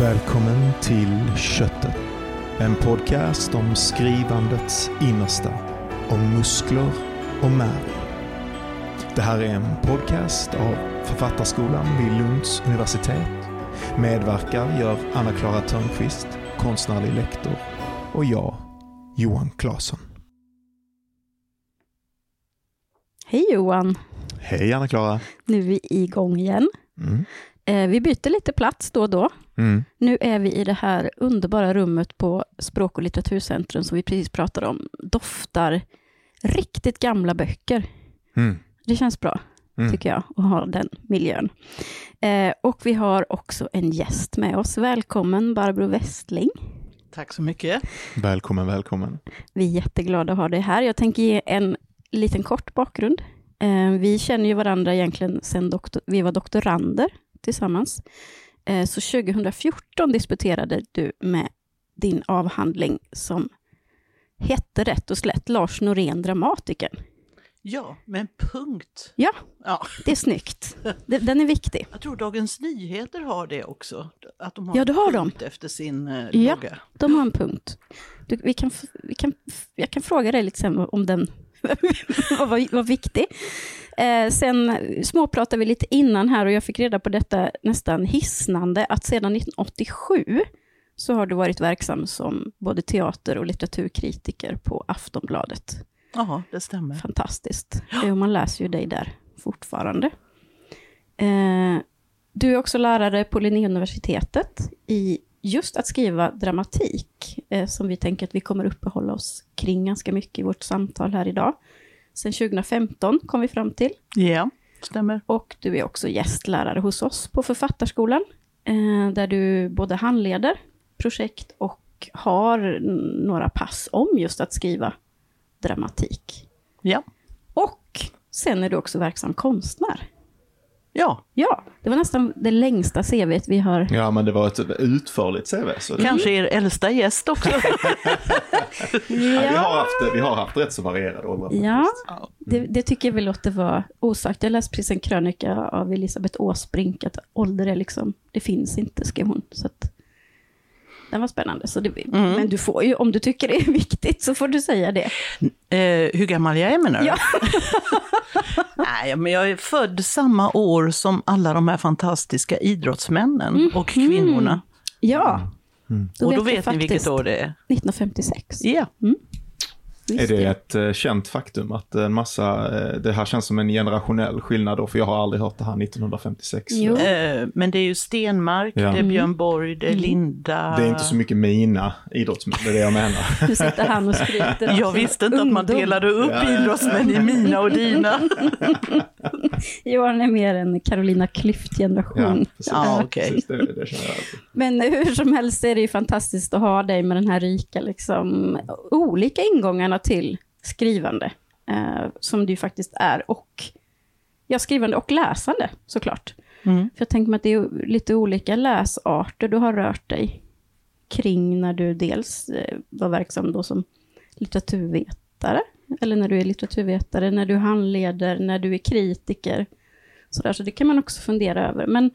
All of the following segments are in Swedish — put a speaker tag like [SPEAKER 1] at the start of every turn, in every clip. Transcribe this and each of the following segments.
[SPEAKER 1] Välkommen till Köttet. En podcast om skrivandets innersta. Om muskler och märg. Det här är en podcast av Författarskolan vid Lunds universitet. Medverkar gör Anna-Klara Törnqvist, konstnärlig lektor, och jag, Johan Claesson.
[SPEAKER 2] Hej Johan!
[SPEAKER 1] Hej Anna-Klara.
[SPEAKER 2] Nu är vi igång igen.
[SPEAKER 1] Mm.
[SPEAKER 2] Eh, vi byter lite plats då och då.
[SPEAKER 1] Mm.
[SPEAKER 2] Nu är vi i det här underbara rummet på Språk och litteraturcentrum som vi precis pratade om. Doftar riktigt gamla böcker.
[SPEAKER 1] Mm.
[SPEAKER 2] Det känns bra,
[SPEAKER 1] Mm.
[SPEAKER 2] tycker jag, att ha den miljön. Eh, och vi har också en gäst med oss. Välkommen Barbro Westling.
[SPEAKER 3] Tack så mycket.
[SPEAKER 1] Välkommen, välkommen.
[SPEAKER 2] Vi är jätteglada att ha dig här. Jag tänker ge en liten kort bakgrund. Eh, vi känner ju varandra egentligen sedan vi var doktorander tillsammans. Eh, så 2014 disputerade du med din avhandling som hette rätt och slätt Lars Norén, dramatikern.
[SPEAKER 3] Ja, med en punkt.
[SPEAKER 2] Ja,
[SPEAKER 3] Ja,
[SPEAKER 2] det är snyggt. Den är viktig.
[SPEAKER 3] jag tror Dagens Nyheter har det också. Att de har
[SPEAKER 2] Ja, det har
[SPEAKER 3] en
[SPEAKER 2] de.
[SPEAKER 3] punkt efter sin eh,
[SPEAKER 2] Ja.
[SPEAKER 3] logga.
[SPEAKER 2] De har en punkt. Du, vi kan, vi kan, jag kan fråga dig lite sen om den var, var viktig. Eh, sen småpratade vi lite innan här och jag fick reda på detta nästan hisnande att sedan 1987 så har du varit verksam som både teater och litteraturkritiker på Aftonbladet.
[SPEAKER 3] Ja, det stämmer.
[SPEAKER 2] Fantastiskt. Och man läser ju dig där fortfarande. Eh, du är också lärare på Linnéuniversitetet i just att skriva dramatik, eh, som vi tänker att vi kommer uppehålla oss kring ganska mycket i vårt samtal här idag. Sen 2015 kom vi fram till.
[SPEAKER 3] Ja, stämmer.
[SPEAKER 2] Och du är också gästlärare hos oss på Författarskolan, eh, där du både handleder projekt och har några pass om just att skriva dramatik.
[SPEAKER 3] Ja,
[SPEAKER 2] Och sen är du också verksam konstnär.
[SPEAKER 3] Ja.
[SPEAKER 2] Ja, det var nästan det längsta CVt vi har.
[SPEAKER 1] Ja, men det var ett utförligt CV. Så det,
[SPEAKER 3] kanske er äldsta gäst också.
[SPEAKER 1] ja, vi, har haft, vi har haft rätt så varierade åldrar.
[SPEAKER 2] Ja,
[SPEAKER 3] Ja.
[SPEAKER 2] det, det tycker jag vi låter vara osagt. Jag läste precis en krönika av Elisabeth Åsbrink, att ålder är liksom, det finns inte, skrev hon. Så att, den var spännande. Så det, Men du får ju, om du tycker det är viktigt, så får du säga det.
[SPEAKER 3] Eh, hur gammal jag är menar du?
[SPEAKER 2] Ja.
[SPEAKER 3] Nej, men jag är född samma år som alla de här fantastiska idrottsmännen och kvinnorna.
[SPEAKER 2] Ja,
[SPEAKER 3] och då
[SPEAKER 2] vi
[SPEAKER 3] vet ni vilket år det är.
[SPEAKER 2] 1956.
[SPEAKER 3] Ja,
[SPEAKER 1] Är det ett eh, känt faktum att en massa, eh, det här känns som en generationell skillnad då, för jag har aldrig hört det här 1956.
[SPEAKER 2] Jo.
[SPEAKER 3] eh, men det är ju Stenmark,
[SPEAKER 1] Ja.
[SPEAKER 3] det är Björn Borg, det är Linda.
[SPEAKER 1] Det är inte så mycket mina idrottsmän, det är det jag menar.
[SPEAKER 2] Nu sitter han och skryter
[SPEAKER 3] Jag
[SPEAKER 2] sin
[SPEAKER 3] visste inte att man
[SPEAKER 2] ungdom.
[SPEAKER 3] delade upp
[SPEAKER 1] Ja, ja.
[SPEAKER 3] idrottsmän i mina och dina.
[SPEAKER 2] Johan är mer en Carolina
[SPEAKER 1] Ja,
[SPEAKER 2] Klüft-generation.
[SPEAKER 3] Ja, okej.
[SPEAKER 1] Precis, det, det känner jag alltid.
[SPEAKER 2] Men hur som helst är det ju fantastiskt att ha dig med den här rika, liksom, olika ingångarna till skrivande, eh, som det ju faktiskt är, och ja, skrivande och läsande såklart.
[SPEAKER 3] Mm.
[SPEAKER 2] För jag tänker mig att det är lite olika läsarter du har rört dig kring när du dels eh, var verksam då som litteraturvetare, eller när du är litteraturvetare, när du handleder, när du är kritiker. Så, där, så det kan man också fundera över. Men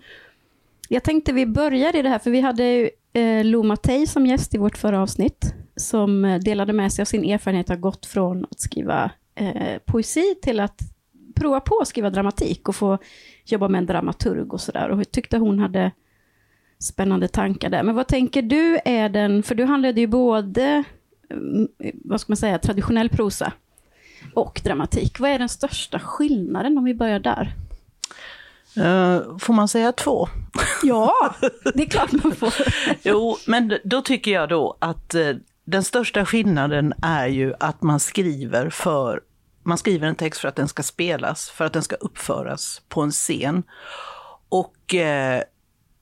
[SPEAKER 2] jag tänkte vi börjar i det här, för vi hade ju, eh, Lo Mattei som gäst i vårt förra avsnitt, som delade med sig av sin erfarenhet, har gått från att skriva eh, poesi till att prova på att skriva dramatik och få jobba med en dramaturg och sådär. Och jag tyckte hon hade spännande tankar där. Men vad tänker du är den, för du handlade ju både, mm, vad ska man säga, traditionell prosa och dramatik. Vad är den största skillnaden om vi börjar där?
[SPEAKER 3] Eh, får man säga två?
[SPEAKER 2] Ja, det är klart man får.
[SPEAKER 3] Jo, men då tycker jag då att eh, den största skillnaden är ju att man skriver för man skriver en text för att den ska spelas, för att den ska uppföras på en scen. Och eh,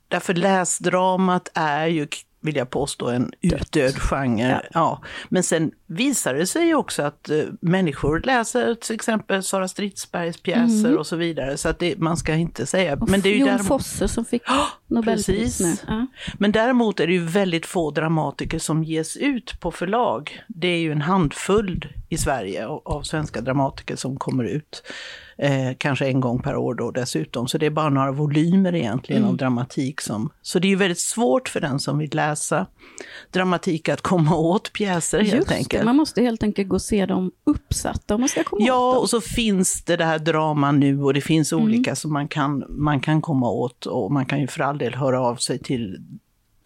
[SPEAKER 3] därför läsdramat är ju, vill jag påstå, en utdöd genre. Ja. Men sen visar det sig också att uh, människor läser till exempel Sara Stridsbergs pjäser mm. och så vidare. Så att det, man ska inte säga...
[SPEAKER 2] Och men det är ju Jon däremot... Fosse som fick oh, Nobelpris nu. Ja.
[SPEAKER 3] Men däremot är det ju väldigt få dramatiker som ges ut på förlag. Det är ju en handfull i Sverige av svenska dramatiker som kommer ut. Eh, kanske en gång per år då dessutom. Så det är bara några volymer egentligen mm. av dramatik. Som, så det är ju väldigt svårt för den som vill läsa dramatik att komma åt pjäser helt Just enkelt.
[SPEAKER 2] Det, man måste helt enkelt gå och se dem uppsatta om man ska komma
[SPEAKER 3] ja,
[SPEAKER 2] åt dem.
[SPEAKER 3] Ja, och så finns det det här drama nu och det finns mm. olika som man kan, man kan komma åt. Och man kan ju för all del höra av sig till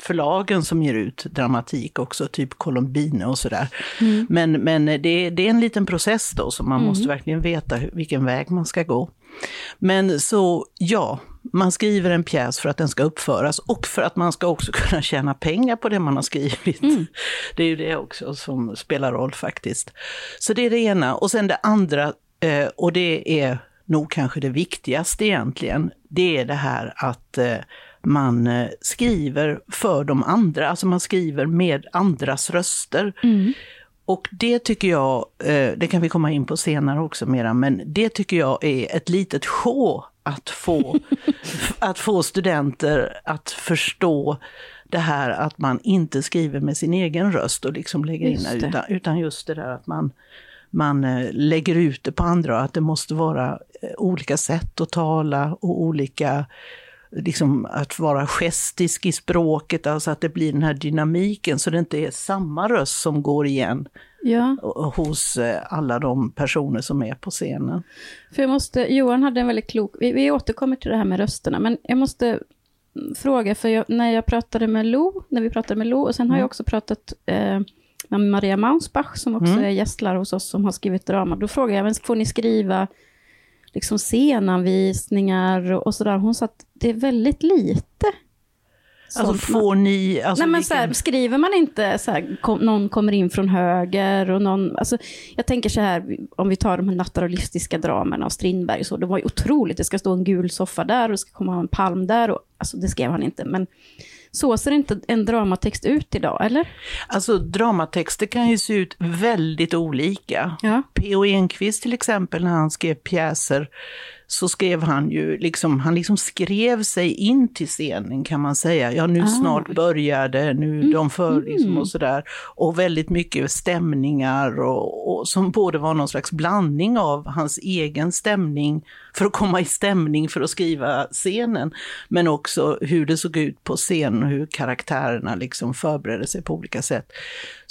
[SPEAKER 3] förlagen som ger ut dramatik också, typ Colombine och sådär. Mm. Men, men det, det, är en liten process då, så man mm. måste verkligen veta vilken väg man ska gå. Men så ja, man skriver en pjäs för att den ska uppföras och för att man ska också kunna tjäna pengar på det man har skrivit. Mm. Det är ju det också som spelar roll faktiskt. Så det är det ena. Och sen det andra, eh, och det är nog kanske det viktigaste egentligen, det är det här att eh, man eh, skriver för de andra, alltså man skriver med andras röster. Mm. Och det tycker jag, eh, det kan vi komma in på senare också mera, men det tycker jag är ett litet sjå att få, att få studenter att förstå det här att man inte skriver med sin egen röst och liksom lägger in det, utan, utan just det där att man, man eh, lägger ut det på andra och att det måste vara olika sätt att tala och olika liksom att vara gestisk i språket, alltså att det blir den här dynamiken så det inte är samma röst som går igen ja. hos eh, alla de personer som är på scenen.
[SPEAKER 2] För jag måste, Johan hade en väldigt klok, vi, vi återkommer till det här med rösterna, men jag måste fråga, för jag, när jag pratade med Lo, när vi pratade med Lo, och sen mm. har jag mm. också pratat eh, med Maria Mausbach, som också mm. är gästlärare hos oss, som har skrivit drama, då frågade jag, men får ni skriva liksom scenanvisningar och sådär. Hon sa att det är väldigt lite.
[SPEAKER 3] Alltså får ni... Alltså
[SPEAKER 2] Nej, men så här, skriver man inte så här, kom, någon kommer in från höger och någon... Alltså, jag tänker så här, om vi tar de här naturalistiska dramerna av Strindberg, så, det var ju otroligt. Det ska stå en gul soffa där och det ska komma en palm där. Och, alltså, det skrev han inte, men så ser inte en dramatext ut idag, eller?
[SPEAKER 3] Alltså dramatexter kan ju se ut väldigt olika. Ja. P.O. Enquist till exempel, när han skrev pjäser, så skrev han ju, liksom, han liksom skrev sig in till scenen kan man säga. Ja, nu ah. snart började, nu mm. de för liksom mm. och sådär. Och väldigt mycket stämningar och, och, som både var någon slags blandning av hans egen stämning för att komma i stämning för att skriva scenen, men också hur det såg ut på scenen och hur karaktärerna liksom förberedde sig på olika sätt.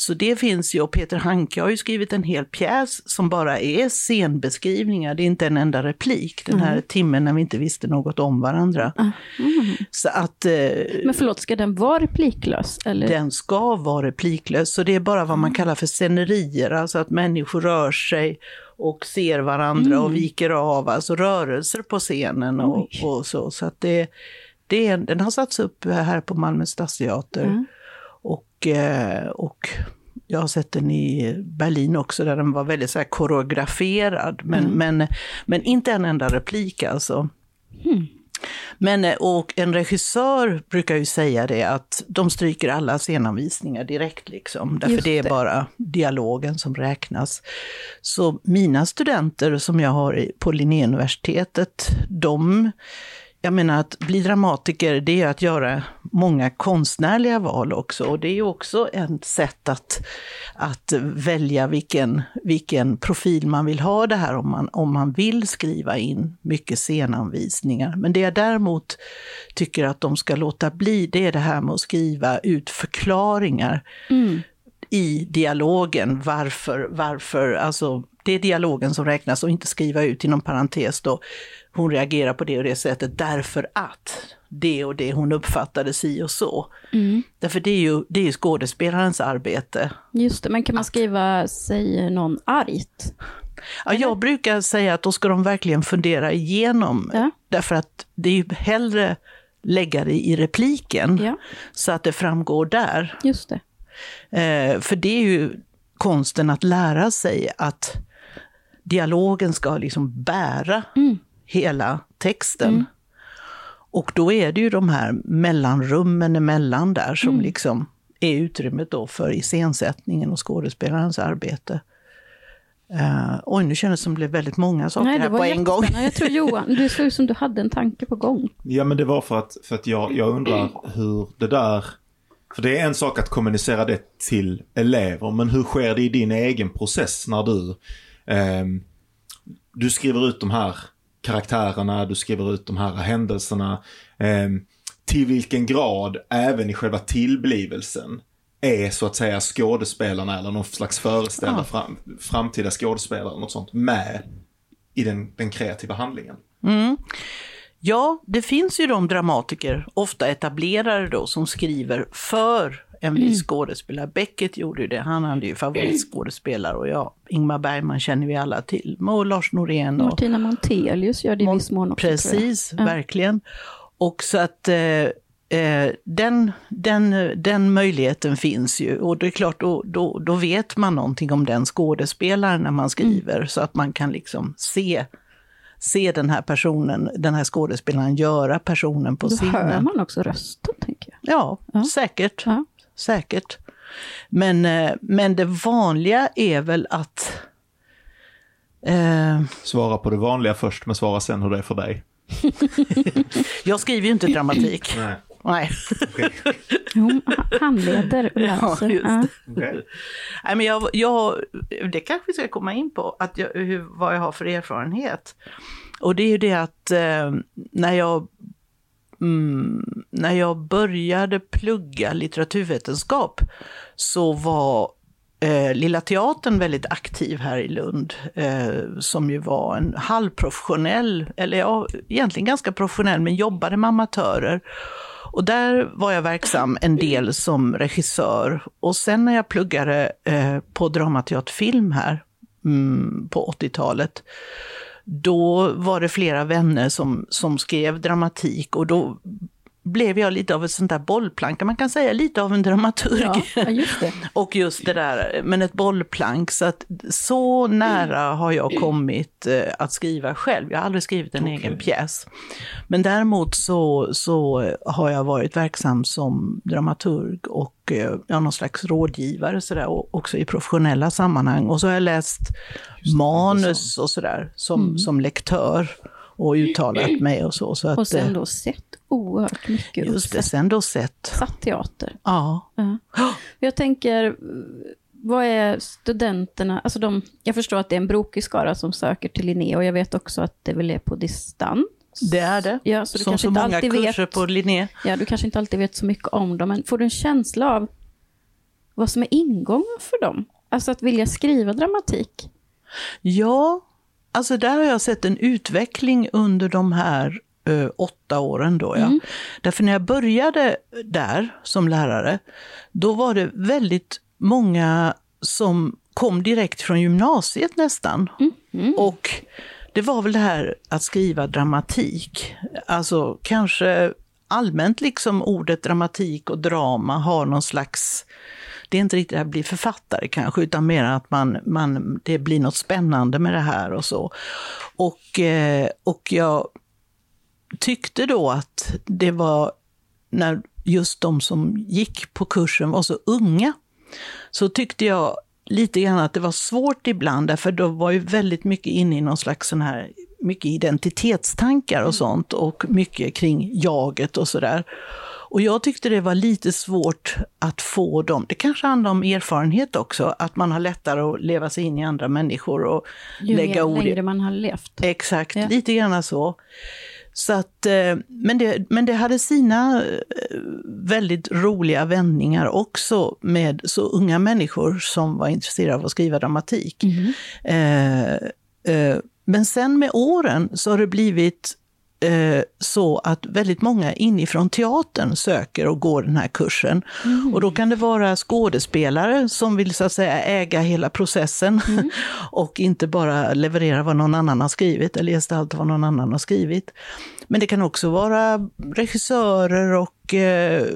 [SPEAKER 3] Så det finns ju, och Peter Hanke har ju skrivit en hel pjäs som bara är scenbeskrivningar, det är inte en enda replik, den här mm. timmen när vi inte visste något om varandra. Mm. Så att... Eh,
[SPEAKER 2] Men förlåt, ska den vara repliklös? Eller?
[SPEAKER 3] Den ska vara repliklös, så det är bara vad man mm. kallar för scenerier, alltså att människor rör sig och ser varandra mm. och viker av, alltså rörelser på scenen och, och så. Så att det, det är, den har satts upp här på Malmö stadsteater. Mm. Och, eh, och jag har sett den i Berlin också, där den var väldigt så här koreograferad, men, mm. men, men inte en enda replik alltså. Mm. Men, eh, och en regissör brukar ju säga det att de stryker alla scenanvisningar direkt liksom, därför det. det är bara dialogen som räknas. Så mina studenter som jag har på Linnéuniversitetet, de jag menar att bli dramatiker, det är att göra många konstnärliga val också. Och det är ju också ett sätt att, att välja vilken, vilken profil man vill ha det här, om man, om man vill skriva in mycket scenanvisningar. Men det jag däremot tycker att de ska låta bli, det är det här med att skriva ut förklaringar. Mm i dialogen varför, varför, alltså det är dialogen som räknas och inte skriva ut inom parentes då hon reagerar på det och det sättet därför att det och det hon uppfattade si och så. Mm. Därför det är ju det är skådespelarens arbete.
[SPEAKER 2] Just det, men kan man skriva, säger någon argt?
[SPEAKER 3] Ja, jag brukar säga att då ska de verkligen fundera igenom, ja. därför att det är ju hellre lägga det i repliken, ja. så att det framgår där.
[SPEAKER 2] Just det.
[SPEAKER 3] Eh, för det är ju konsten att lära sig att dialogen ska liksom bära mm hela texten. Mm. Och då är det ju de här mellanrummen emellan där som mm. liksom är utrymmet då för iscensättningen och skådespelarens arbete. Uh, oj, nu kändes det som det blev väldigt många saker
[SPEAKER 2] Nej, det
[SPEAKER 3] här
[SPEAKER 2] var
[SPEAKER 3] på en gång.
[SPEAKER 2] Jag tror Johan, du såg ut som du hade en tanke på gång.
[SPEAKER 1] Ja men det var för att, för att jag, jag undrar hur det där... För det är en sak att kommunicera det till elever, men hur sker det i din egen process när du... ehm, du skriver ut de här karaktärerna, du skriver ut de här händelserna. ehm, till vilken grad, även i själva tillblivelsen, är så att säga skådespelarna eller någon slags föreställda
[SPEAKER 3] Ja.
[SPEAKER 1] fram, framtida skådespelare något sånt med i den, den kreativa handlingen.
[SPEAKER 3] Mm. Ja, det finns ju de dramatiker, ofta etablerade då, som skriver för en viss skådespelare. Beckett gjorde ju det, han hade ju favoritskådespelare och ja, Ingmar Bergman känner vi alla till. Och Lars Norén och
[SPEAKER 2] Martina Montelius gör det i viss mån också.
[SPEAKER 3] Precis,
[SPEAKER 2] Ja.
[SPEAKER 3] verkligen. Och så att eh, eh, den, den, den möjligheten finns ju. Och det är klart, då, då, då vet man någonting om den skådespelaren när man skriver.
[SPEAKER 2] Mm.
[SPEAKER 3] Så att man kan liksom se, se den här personen, den här skådespelaren göra personen på
[SPEAKER 2] Då hör
[SPEAKER 3] scenen.
[SPEAKER 2] man också rösten, tänker jag.
[SPEAKER 3] Ja,
[SPEAKER 2] Ja.
[SPEAKER 3] säkert.
[SPEAKER 2] Ja.
[SPEAKER 3] Säkert. Men, eh, men det vanliga är väl att eh,
[SPEAKER 1] Svara på det vanliga först, men svara sen hur det är för dig.
[SPEAKER 3] jag skriver ju inte dramatik.
[SPEAKER 1] Nej.
[SPEAKER 3] Nej.
[SPEAKER 2] Jo, han- han leder och
[SPEAKER 3] Ja, just
[SPEAKER 2] Ja,
[SPEAKER 1] Okej.
[SPEAKER 3] Nej, men jag, jag, det kanske vi ska komma in på, att jag, hur, vad jag har för erfarenhet. Och det är ju det att eh, när, jag, mm, när jag började plugga litteraturvetenskap så var eh, Lilla Teatern väldigt aktiv här i Lund, eh, som ju var en halvprofessionell, eller ja, egentligen ganska professionell, men jobbade med amatörer. Och där var jag verksam en del som regissör. Och sen när jag pluggade eh, på Dramateaterfilm här mm, på 80-talet, då var det flera vänner som, som skrev dramatik och då blev jag lite av ett sånt där bollplank, man kan säga lite av en dramaturg.
[SPEAKER 2] ja, just.
[SPEAKER 3] Och just det där, men ett bollplank. Så att så nära har jag kommit eh, att skriva själv. Jag har aldrig skrivit en
[SPEAKER 1] Okej.
[SPEAKER 3] egen pjäs. Men däremot så, så har jag varit verksam som dramaturg och eh, ja, någon slags rådgivare sådär, också i professionella sammanhang. Och så har jag läst manus och sådär som, som lektör och uttalat mig och så. så att,
[SPEAKER 2] Och sen
[SPEAKER 3] eh,
[SPEAKER 2] då sett oerhört mycket
[SPEAKER 3] Just det, sen då sett.
[SPEAKER 2] teater.
[SPEAKER 3] Ja.
[SPEAKER 2] Ja. Jag tänker, vad är studenterna, alltså de, jag förstår att det är en brokig skara som söker till Linné och jag vet också att det väl är på distans.
[SPEAKER 3] Det är det.
[SPEAKER 2] Ja, så du
[SPEAKER 3] som
[SPEAKER 2] kanske
[SPEAKER 3] så
[SPEAKER 2] inte
[SPEAKER 3] många
[SPEAKER 2] alltid
[SPEAKER 3] kurser
[SPEAKER 2] vet,
[SPEAKER 3] på Linné.
[SPEAKER 2] ja, du kanske inte alltid vet så mycket om dem, men får du en känsla av vad som är ingången för dem? Alltså att vilja skriva dramatik.
[SPEAKER 3] Ja, alltså där har jag sett en utveckling under de här eh, åtta åren då. Ja. Därför när jag började där som lärare, då var det väldigt många som kom direkt från gymnasiet nästan. Och det var väl det här att skriva dramatik. Alltså kanske allmänt liksom ordet dramatik och drama har någon slags det är inte riktigt att bli författare kanske, utan mer att man, man, det blir något spännande med det här och så. Och, eh, och jag tyckte då att det var, när just de som gick på kursen var så unga, så tyckte jag lite grann att det var svårt ibland, därför då var ju väldigt mycket inne i någon slags sån här, mycket identitetstankar och sånt, och mycket kring jaget och sådär. Och jag tyckte det var lite svårt att få dem, det kanske handlar om erfarenhet också, att man har lättare att leva sig in i andra människor och
[SPEAKER 2] Ju
[SPEAKER 3] lägga ord i
[SPEAKER 2] längre man har levt.
[SPEAKER 3] Exakt,
[SPEAKER 2] Ja.
[SPEAKER 3] lite grann så. Så att, eh, men, det, men det hade sina eh, väldigt roliga vändningar också med så unga människor som var intresserade av att skriva dramatik. Eh, eh, men sen med åren så har det blivit eh, så att väldigt många inifrån teatern söker och går den här kursen. Och då kan det vara skådespelare som vill så att säga äga hela processen och inte bara leverera vad någon annan har skrivit eller gestalta vad någon annan har skrivit. Men det kan också vara regissörer och eh,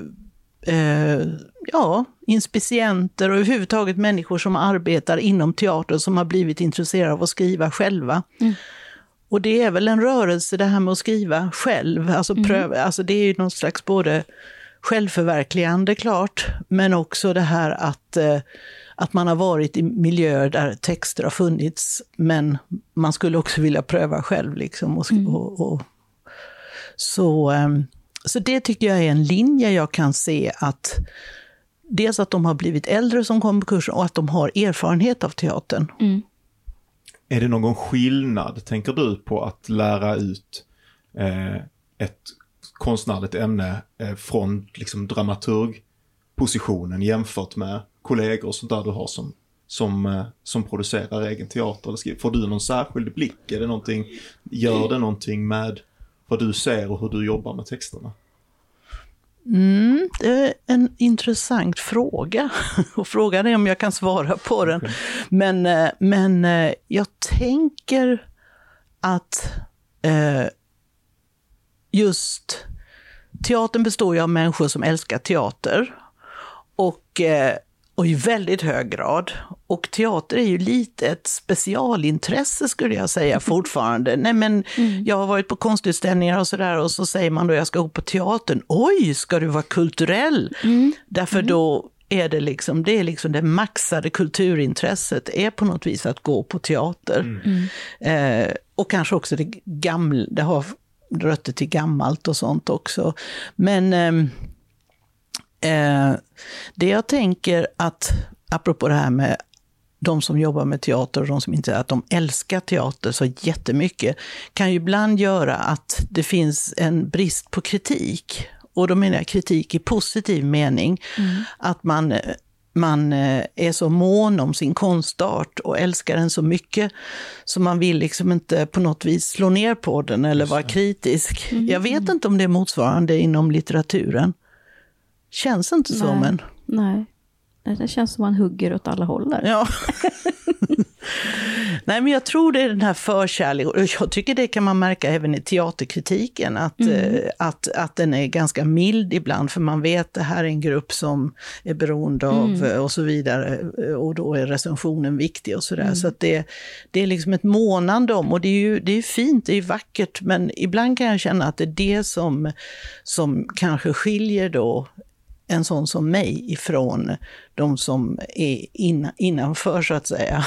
[SPEAKER 3] eh, ja, inspicienter och överhuvudtaget människor som arbetar inom teatern som har blivit intresserade av att skriva själva. Och det är väl en rörelse det här med att skriva själv, alltså, pröva, alltså det är ju någon slags både självförverkligande klart, men också det här att, eh, att man har varit i miljöer där texter har funnits, men man skulle också vilja pröva själv. Liksom, och,
[SPEAKER 2] Mm.
[SPEAKER 3] och, och, så, ehm, så det tycker jag är en linje jag kan se att dels att de har blivit äldre som kommer på kursen och att de har erfarenhet av teatern.
[SPEAKER 2] Mm.
[SPEAKER 1] Är det någon skillnad, tänker du, på att lära ut eh, ett konstnärligt ämne eh, från liksom, dramaturgpositionen jämfört med kollegor och sånt där du har som, som, eh, som producerar egen teater? Eller skriver? Får du någon särskild blick? Är det någonting, gör det någonting med vad du ser och hur du jobbar med texterna?
[SPEAKER 3] Mm, det är en intressant fråga. Och frågan är om jag kan svara på den.
[SPEAKER 1] Okej.
[SPEAKER 3] Men, eh, men eh, jag tänker att eh, just teatern består ju av människor som älskar teater. Och, eh, och i väldigt hög grad. Och teater är ju lite ett specialintresse skulle jag säga fortfarande. Nej men jag har varit på konstutställningar och sådär och så säger man då jag ska gå på teatern. Oj, ska du vara kulturell? Därför då är det liksom det, är liksom det maxade kulturintresset är på något vis att gå på teater. Eh, och kanske också det gamla, det har rötter till gammalt och sånt också. Men ehm, Eh, det jag tänker att, apropå det här med de som jobbar med teater och de som inte, att de älskar teater så jättemycket, kan ju ibland göra att det finns en brist på kritik. Och då menar jag kritik i positiv mening. Att man, man eh, är så mån om sin konstart och älskar den så mycket så man vill liksom inte på något vis slå ner på den eller vara kritisk. Jag vet inte om det är motsvarande inom litteraturen. Känns inte så,
[SPEAKER 2] Nej.
[SPEAKER 3] men...
[SPEAKER 2] Nej. Det känns som man hugger åt alla håll där.
[SPEAKER 3] Ja. Nej, men jag tror det är den här förkärleken, och jag tycker det kan man märka även i teaterkritiken, att, eh, att, att den är ganska mild ibland, för man vet att det här är en grupp som är beroende av eh, och så vidare, eh, och då är recensionen viktig och sådär. Så att det, det är liksom ett månande om, och det är ju det är fint, det är vackert, men ibland kan jag känna att det är det som, som kanske skiljer då en sån som mig ifrån de som är in, innanför så att säga.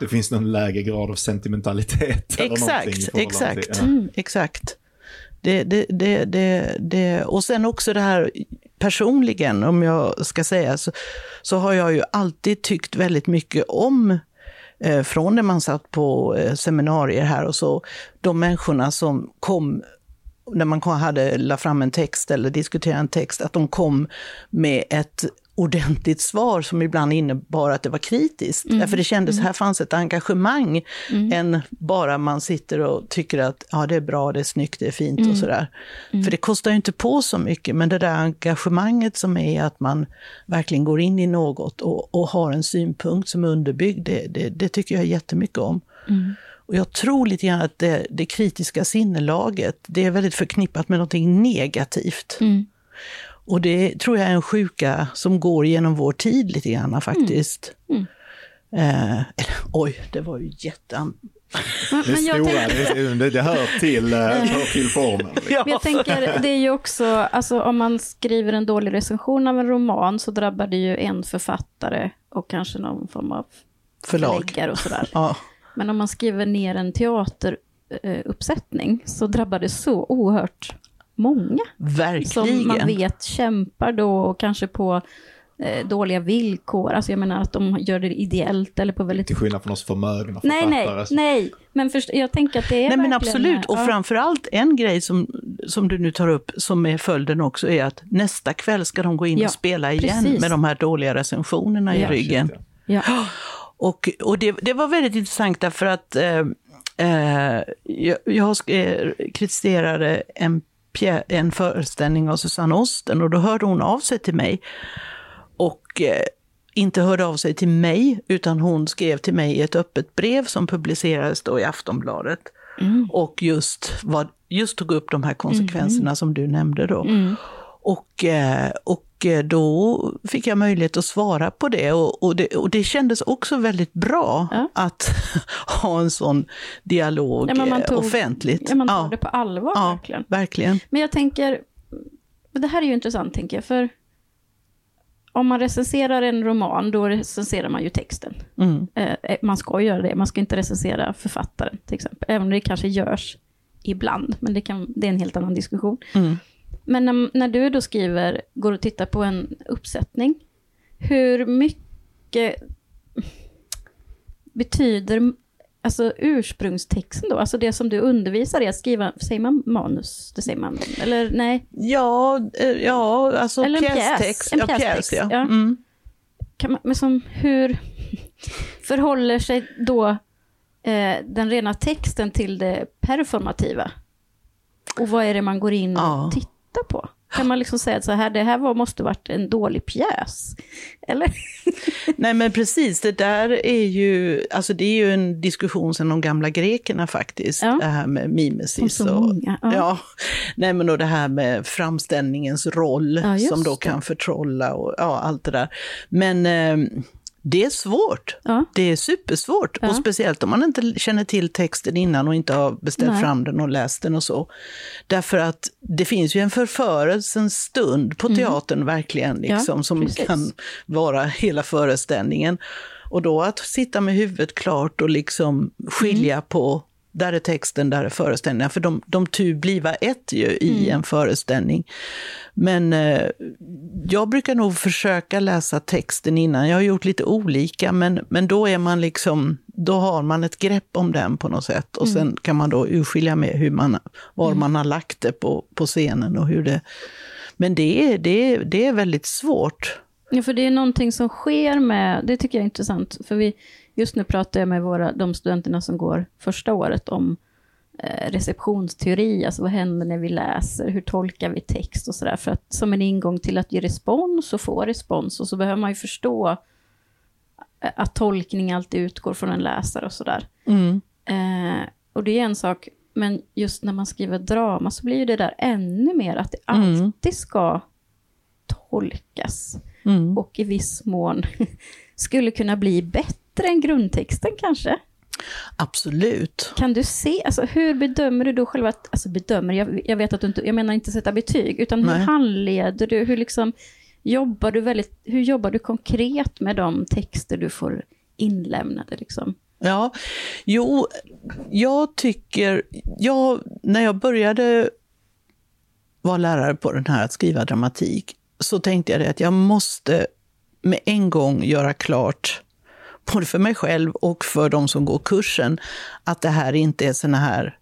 [SPEAKER 1] Det finns någon lägre grad av sentimentalitet
[SPEAKER 3] Exakt, exakt,
[SPEAKER 1] till- ja.
[SPEAKER 3] exakt. Det, det, det, det, det, och sen också det här personligen, om jag ska säga, så, så har jag ju alltid tyckt väldigt mycket om eh, från när man satt på eh, seminarier här och så, de människorna som kom när man hade la fram en text eller diskuterade en text, att de kom med ett ordentligt svar som ibland innebar att det var kritiskt. Därför det kändes, här fanns ett engagemang, än bara man sitter och tycker att ja, det är bra, det är snyggt, det är fint och sådär. För det kostar ju inte på så mycket, men det där engagemanget som är att man verkligen går in i något och, och har en synpunkt som är underbyggd, det, det, det tycker jag jättemycket om. Och jag tror lite grann att det, det kritiska sinnelaget, det är väldigt förknippat med någonting negativt.
[SPEAKER 2] Mm.
[SPEAKER 3] Och det tror jag är en sjuka som går genom vår tid lite grann faktiskt.
[SPEAKER 2] Mm.
[SPEAKER 3] Eh, eller, oj, det var ju jätte...
[SPEAKER 2] Men,
[SPEAKER 1] Det,
[SPEAKER 2] men jag
[SPEAKER 1] stora,
[SPEAKER 2] tänker,
[SPEAKER 1] det, det hör till, eh, hör till formen.
[SPEAKER 3] Ja.
[SPEAKER 2] men jag tänker, det är ju också, alltså om man skriver en dålig recension av en roman så drabbar det ju en författare och kanske någon form av
[SPEAKER 3] Förlag.
[SPEAKER 2] förläggare och sådär.
[SPEAKER 3] Ja,
[SPEAKER 2] Men om man skriver ner en teateruppsättning så drabbar det så oerhört många.
[SPEAKER 3] verkligen.
[SPEAKER 2] Som man vet kämpar då och kanske på eh, dåliga villkor. Alltså jag menar att de gör det ideellt eller på väldigt...
[SPEAKER 1] Till skillnad från oss förmögna
[SPEAKER 2] Nej,
[SPEAKER 1] författare.
[SPEAKER 2] nej,
[SPEAKER 1] så-
[SPEAKER 2] nej. Men först, jag tänker att det är
[SPEAKER 3] Nej men absolut, och
[SPEAKER 2] ja.
[SPEAKER 3] framförallt en grej som, som du nu tar upp som är följden också är att nästa kväll ska de gå in
[SPEAKER 2] Ja,
[SPEAKER 3] och spela igen
[SPEAKER 2] precis.
[SPEAKER 3] med de här dåliga recensionerna i
[SPEAKER 2] Ja.
[SPEAKER 3] ryggen.
[SPEAKER 1] Shit, ja.
[SPEAKER 3] Och, och det, det var väldigt intressant därför att eh, eh, jag, jag eh, kritiserade en, pjä, en föreställning av Susanne Osten och då hörde hon av sig till mig. Och eh, inte hörde av sig till mig, utan hon skrev till mig i ett öppet brev som publicerades då i Aftonbladet. Och just, vad, just tog upp de här konsekvenserna som du nämnde då. Och, eh, och eh, då fick jag möjlighet att svara på det och, och, det, och det kändes också väldigt bra
[SPEAKER 2] Ja.
[SPEAKER 3] att ha en sån dialog
[SPEAKER 2] Ja, tog-
[SPEAKER 3] offentligt.
[SPEAKER 2] Ja, man tar
[SPEAKER 3] ja,
[SPEAKER 2] det på allvar
[SPEAKER 3] ja,
[SPEAKER 2] verkligen.
[SPEAKER 3] verkligen.
[SPEAKER 2] Men jag tänker, det här är ju intressant, tänker jag, för om man recenserar en roman, då recenserar man ju texten.
[SPEAKER 3] Mm.
[SPEAKER 2] Eh, man ska göra det, man ska inte recensera författaren, till exempel. Även om det kanske görs ibland, men det, kan, det är en helt annan diskussion.
[SPEAKER 3] Mm.
[SPEAKER 2] Men när, när du då skriver, går och tittar på en uppsättning, hur mycket betyder alltså ursprungstexten då? Alltså det som du undervisar i att skriva, säger man manus? Det säger man, eller nej?
[SPEAKER 3] Ja, eh, ja alltså
[SPEAKER 2] Eller en pjäs.
[SPEAKER 3] pjästext.
[SPEAKER 2] En
[SPEAKER 3] ja,
[SPEAKER 2] pjästext,
[SPEAKER 3] pjäs, ja.
[SPEAKER 2] ja.
[SPEAKER 3] Mm.
[SPEAKER 2] Kan man, men som, hur förhåller sig då eh, den rena texten till det performativa? Och vad är det man går in
[SPEAKER 3] Ja.
[SPEAKER 2] och tittar på? Kan man liksom säga att så här, det här var, måste varit en dålig pjäs? Eller?
[SPEAKER 3] Nej men precis, det där är ju, alltså det är ju en diskussion sedan de gamla grekerna faktiskt,
[SPEAKER 2] Ja.
[SPEAKER 3] det här med mimesis. och,
[SPEAKER 2] många. Ja.
[SPEAKER 3] Ja, nej men och det här med framställningens roll
[SPEAKER 2] Ja,
[SPEAKER 3] som då
[SPEAKER 2] det.
[SPEAKER 3] kan förtrolla och ja, allt det där. Men eh, det är svårt.
[SPEAKER 2] Ja.
[SPEAKER 3] Det är supersvårt.
[SPEAKER 2] Ja.
[SPEAKER 3] Och speciellt om man inte känner till texten innan och inte har beställt
[SPEAKER 2] Nej.
[SPEAKER 3] fram den och läst den och så. Därför att det finns ju en förförelsens stund på teatern verkligen,
[SPEAKER 2] Mm. Ja,
[SPEAKER 3] liksom, som
[SPEAKER 2] precis.
[SPEAKER 3] kan vara hela föreställningen. Och då att sitta med huvudet klart och liksom skilja
[SPEAKER 2] Mm.
[SPEAKER 3] på där är texten, där är föreställningen. För de, de tu bliva ett ju i
[SPEAKER 2] Mm.
[SPEAKER 3] en föreställning. Men eh, jag brukar nog försöka läsa texten innan. Jag har gjort lite olika, men, men då är man liksom, då har man ett grepp om den på något sätt. Och sen kan man då urskilja med hur man, var man har lagt det på, på scenen och hur det... Men det är, det, är, det är väldigt svårt.
[SPEAKER 2] Ja, för det är någonting som sker med, det tycker jag är intressant, för vi, just nu pratar jag med våra, de studenterna som går första året om eh, receptionsteori, alltså vad händer när vi läser, hur tolkar vi text och sådär, för att som en ingång till att ge respons och få respons, och så behöver man ju förstå eh, att tolkning alltid utgår från en läsare och sådär.
[SPEAKER 3] Mm.
[SPEAKER 2] Eh, och det är en sak, men just när man skriver drama så blir det där ännu mer att det
[SPEAKER 3] Mm.
[SPEAKER 2] alltid ska tolkas
[SPEAKER 3] Mm.
[SPEAKER 2] och i viss mån skulle kunna bli bättre än grundtexten kanske.
[SPEAKER 3] Absolut.
[SPEAKER 2] Kan du se, alltså hur bedömer du då själva, att- alltså bedömer, jag, jag vet att du inte, jag menar inte sätta betyg, utan hur
[SPEAKER 3] Nej.
[SPEAKER 2] handleder du, hur liksom jobbar du väldigt, hur jobbar du konkret med de texter du får inlämnade liksom?
[SPEAKER 3] Ja, jo, jag tycker, jag, när jag började vara lärare på den här att skriva dramatik, så tänkte jag att jag måste med en gång göra klart, både för mig själv och för de som går kursen, att det här inte är såna här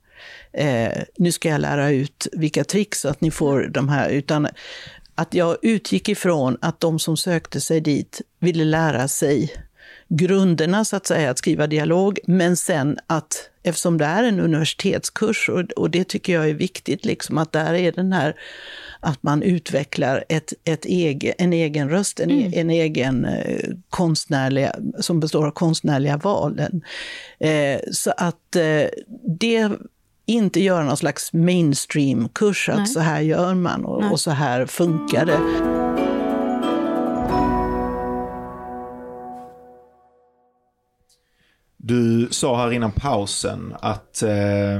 [SPEAKER 3] eh, nu ska jag lära ut vilka tricks så att ni får de här, utan att jag utgick ifrån att de som sökte sig dit ville lära sig grunderna så att säga, att skriva dialog, men sen att eftersom det är en universitetskurs och, och det tycker jag är viktigt, liksom att där är den här att man utvecklar ett, ett ege, en egen röst, en,
[SPEAKER 2] Mm.
[SPEAKER 3] en egen eh, konstnärliga, som består av konstnärliga valen. Eh, så att eh, det inte göra någon slags mainstream-kurs,
[SPEAKER 2] Nej.
[SPEAKER 3] att så här gör man och,
[SPEAKER 2] Nej.
[SPEAKER 3] och så här funkar det.
[SPEAKER 1] Du sa här innan pausen att eh,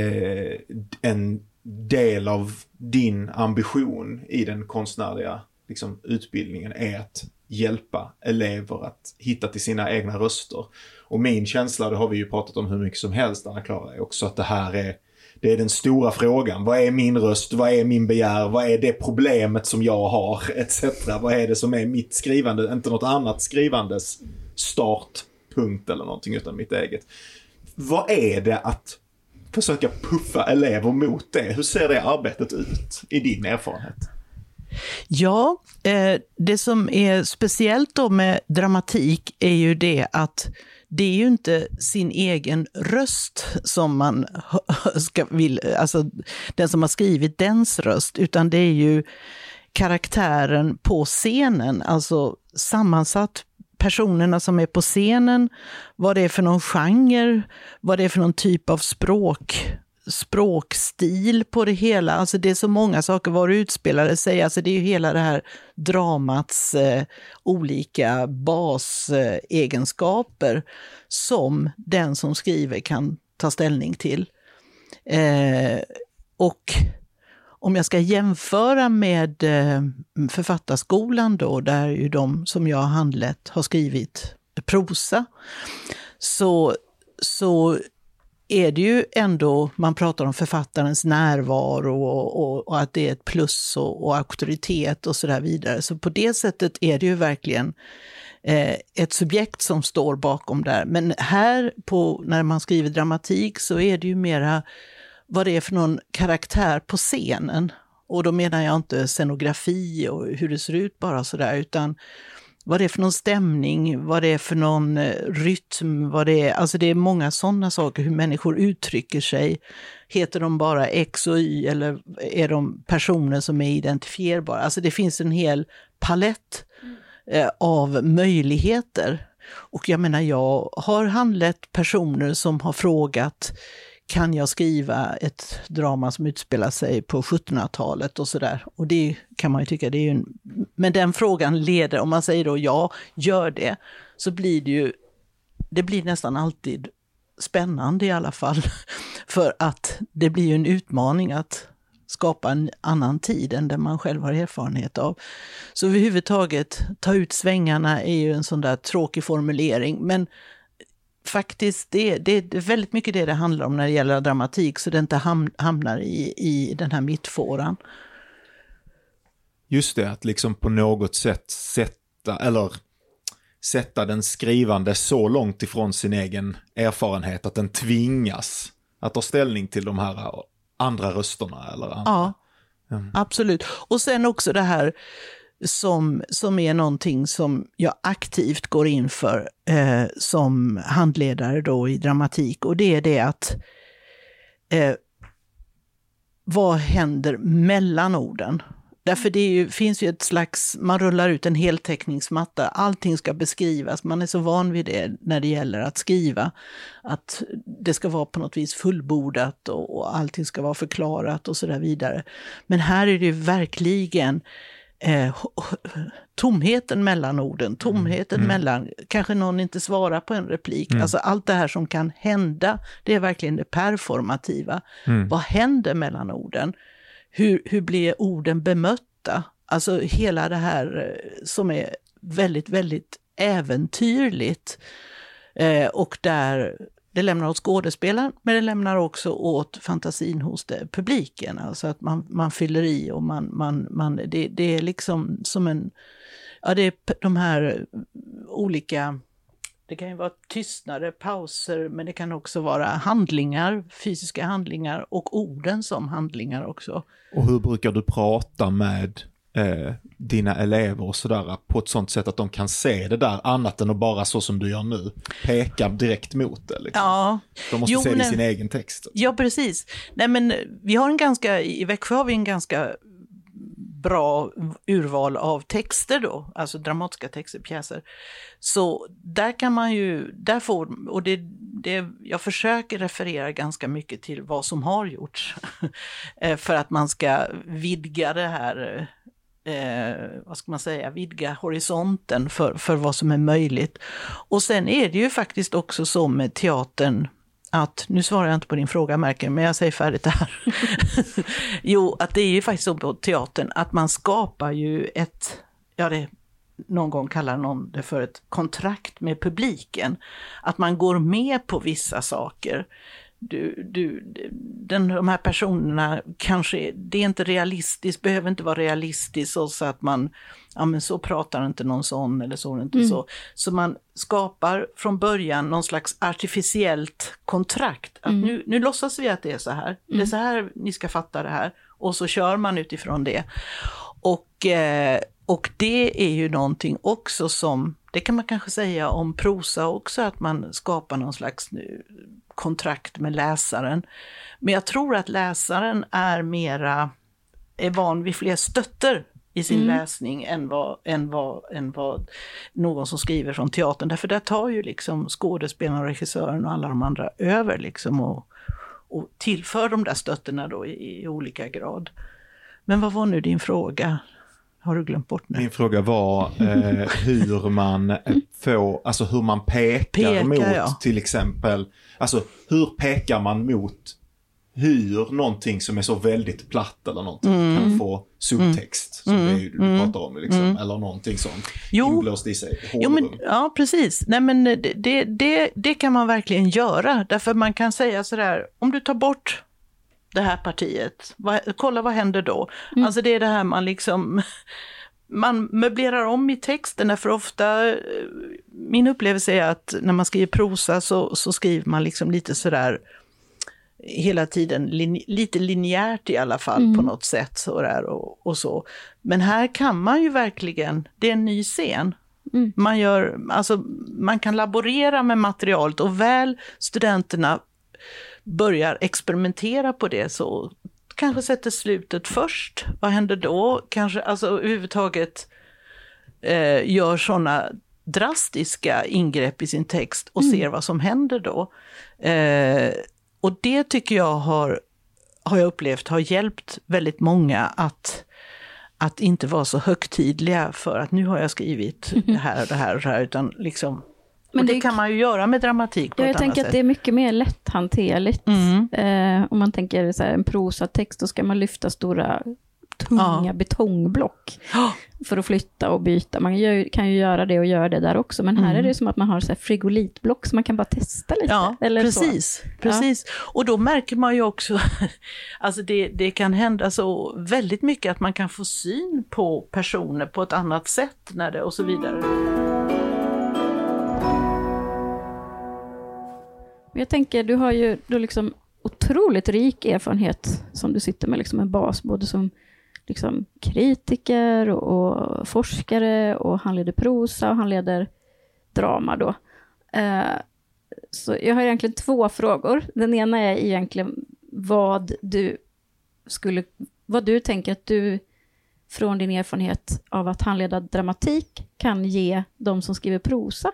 [SPEAKER 1] eh, en del av din ambition i den konstnärliga liksom, utbildningen är att hjälpa elever att hitta till sina egna röster. Och min känsla, det har vi ju pratat om hur mycket som helst Anna-Klara, är också att det här är det är den stora frågan. Vad är min röst? Vad är min begär? Vad är det problemet som jag har? Etc. Vad är det som är mitt skrivande? Inte något annat skrivandes start? Punkt eller någonting utan mitt eget. Vad är det att försöka puffa elever mot det? Hur ser det arbetet ut i din erfarenhet?
[SPEAKER 3] Ja, eh, det som är speciellt då med dramatik är ju det att det är ju inte sin egen röst som man ska vill, alltså den som har skrivit dens röst, utan det är ju karaktären på scenen, alltså sammansatt personerna som är på scenen, vad det är för någon genre, vad det är för någon typ av språk, språkstil på det hela. Alltså det är så många saker, vad det utspelade sig, alltså det är ju hela det här dramats eh, olika basegenskaper som den som skriver kan ta ställning till. Eh, och om jag ska jämföra med eh, Författarskolan då, där ju de som jag har handlett har skrivit prosa, så, så är det ju ändå, man pratar om författarens närvaro och, och, och att det är ett plus och, och auktoritet och så där vidare. Så på det sättet är det ju verkligen eh, ett subjekt som står bakom där. Men här på, när man skriver dramatik så är det ju mera vad det är för någon karaktär på scenen. Och då menar jag inte scenografi och hur det ser ut bara sådär, utan vad det är för någon stämning, vad det är för någon eh, rytm, vad det är, alltså det är många sådana saker, hur människor uttrycker sig. Heter de bara X och Y eller är de personer som är identifierbara? Alltså det finns en hel palett eh, av möjligheter. Och jag menar, jag har handlett personer som har frågat kan jag skriva ett drama som utspelar sig på 1700-talet och sådär. Och det kan man ju tycka, det är ju en... men den frågan leder, om man säger då ja, gör det, så blir det ju, det blir nästan alltid spännande i alla fall. För att det blir ju en utmaning att skapa en annan tid än den man själv har erfarenhet av. Så överhuvudtaget, ta ut svängarna är ju en sån där tråkig formulering, men faktiskt, det, det, är väldigt mycket det det handlar om när det gäller dramatik, så det inte ham, hamnar i, i den här mittfåran.
[SPEAKER 1] Just det, att liksom på något sätt sätta, eller sätta den skrivande så långt ifrån sin egen erfarenhet att den tvingas att ta ställning till de här andra rösterna. Eller andra.
[SPEAKER 3] Ja, mm. absolut. Och sen också det här som, som är någonting som jag aktivt går in för eh, som handledare då i dramatik. Och det är det att eh, vad händer mellan orden? Därför det ju, finns ju ett slags, man rullar ut en heltäckningsmatta, allting ska beskrivas, man är så van vid det när det gäller att skriva. Att det ska vara på något vis fullbordat och, och allting ska vara förklarat och så där vidare. Men här är det ju verkligen eh, tomheten mellan orden, tomheten mm. mellan, kanske någon inte svarar på en replik. Mm. Alltså allt det här som kan hända, det är verkligen det performativa. Mm. Vad händer mellan orden? Hur, hur blir orden bemötta? Alltså hela det här eh, som är väldigt, väldigt äventyrligt. Eh, och där det lämnar åt skådespelaren, men det lämnar också åt fantasin hos det, publiken. Alltså att man, man fyller i och man, man, man, det, det är liksom som en... Ja, det är de här eh, olika... Det kan ju vara tystnader, pauser, men det kan också vara handlingar, fysiska handlingar och orden som handlingar också.
[SPEAKER 1] Och hur brukar du prata med eh, dina elever och sådär på ett sånt sätt att de kan se det där annat än att bara så som du gör nu, peka direkt mot det. Liksom.
[SPEAKER 3] Ja.
[SPEAKER 1] De måste jo, se det i sin egen text.
[SPEAKER 3] Ja, precis. Nej, men vi har en ganska, i Växjö har vi en ganska bra urval av texter då, alltså dramatiska texter, pjäser. Så där kan man ju, där får, och det, det, jag försöker referera ganska mycket till vad som har gjorts. Eh, för att man ska vidga det här eh, vad ska man säga, vidga horisonten för, för vad som är möjligt. Och sen är det ju faktiskt också så med teatern, att, nu svarar jag inte på din fråga märker men jag säger färdigt det här. jo, att det är ju faktiskt så på teatern att man skapar ju ett, ja det någon gång kallar någon det för ett kontrakt med publiken. Att man går med på vissa saker du, du, den, de här personerna kanske, det är inte realistiskt, behöver inte vara realistiskt så att man, ja men så pratar inte någon sån eller så inte mm. så. Så man skapar från början någon slags artificiellt kontrakt. Att mm. nu, nu låtsas vi att det är så här, mm. det är mm. så här ni ska fatta det här. Och så kör man utifrån det. Och, eh, och det är ju någonting också som, det kan man kanske säga om prosa också, att man skapar någon slags nu, kontrakt med läsaren. Men jag tror att läsaren är mera, är van vid fler stötter i sin mm. läsning än vad, än, vad, än vad någon som skriver från teatern. Därför där tar ju liksom skådespelaren, regissören och alla de andra över liksom och, och tillför de där stötterna då i, i olika grad. Men vad var nu din fråga? Har du glömt bort nu?
[SPEAKER 1] Min fråga var eh, hur man får, alltså hur man pekar, pekar mot ja. till exempel, alltså hur pekar man mot hur någonting som är så väldigt platt eller någonting
[SPEAKER 3] Mm.
[SPEAKER 1] kan få subtext, som det är du pratar om, liksom, eller någonting sånt,
[SPEAKER 3] Mm. Jo.
[SPEAKER 1] inblåst i sig.
[SPEAKER 3] Jo, men, ja, precis. Nej, men det, det, det, det kan man verkligen göra. Därför man kan säga sådär, om du tar bort det här partiet, vad, kolla vad händer då? Alltså det är det här man liksom, man möblerar om i texten, därför ofta, min upplevelse är att när man skriver prosa så, så skriver man liksom lite sådär, hela tiden lin, lite linjärt i alla fall på något sätt. Så där och, och så. Men här kan man ju verkligen, det är en ny scen. Man, gör, alltså, man kan laborera med materialet och väl studenterna börjar experimentera på det så kanske sätter slutet först. Vad händer då? Kanske alltså överhuvudtaget eh, gör sådana drastiska ingrepp i sin text och ser vad som händer då. Eh, och det tycker jag har, har jag upplevt har hjälpt väldigt många att, att inte vara så högtidliga för att nu har jag skrivit det här och det här och det här, utan liksom
[SPEAKER 2] Men
[SPEAKER 3] och det,
[SPEAKER 2] det-
[SPEAKER 3] kan man ju göra med dramatik på
[SPEAKER 2] Ja,
[SPEAKER 3] ett
[SPEAKER 2] jag
[SPEAKER 3] annat
[SPEAKER 2] tänker att
[SPEAKER 3] sätt.
[SPEAKER 2] det är mycket mer lätthanterligt.
[SPEAKER 3] Mm.
[SPEAKER 2] Eh, om man tänker så här, en prosatext, då ska man lyfta stora, tunga
[SPEAKER 3] Ja.
[SPEAKER 2] betongblock
[SPEAKER 3] Ja.
[SPEAKER 2] för att flytta och byta. Man gör, kan ju göra det och göra det där också, men här är det som att man har så frigolitblock som man kan bara testa lite.
[SPEAKER 3] Ja,
[SPEAKER 2] eller
[SPEAKER 3] precis. precis. Och då märker man ju också, alltså det, det kan hända så väldigt mycket att man kan få syn på personer på ett annat sätt när det, och så vidare.
[SPEAKER 2] Jag tänker, du har ju du har liksom otroligt rik erfarenhet som du sitter med, liksom en bas, både som liksom kritiker och, och forskare och han leder prosa och han leder drama då. Eh, så jag har egentligen två frågor. Den ena är egentligen vad du skulle, vad du tänker att du från din erfarenhet av att handleda dramatik kan ge de som skriver prosa.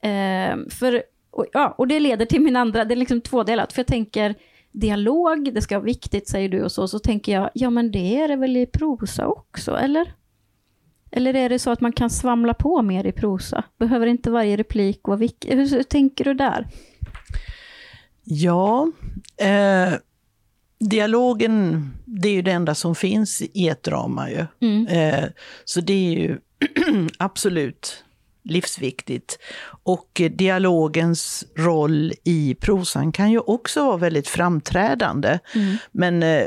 [SPEAKER 2] Eh, för, och, ja, och det leder till min andra, det är liksom tvådelat, för jag tänker dialog, det ska vara viktigt säger du och så, så tänker jag, ja men det är det väl i prosa också, eller? Eller är det så att man kan svamla på mer i prosa? Behöver inte varje replik vara viktig? Hur, hur tänker du där?
[SPEAKER 3] Ja, eh, dialogen, det är ju det enda som finns i ett drama ju.
[SPEAKER 2] Mm.
[SPEAKER 3] Eh, så det är ju absolut livsviktigt. Och dialogens roll i prosan kan ju också vara väldigt framträdande. Men eh,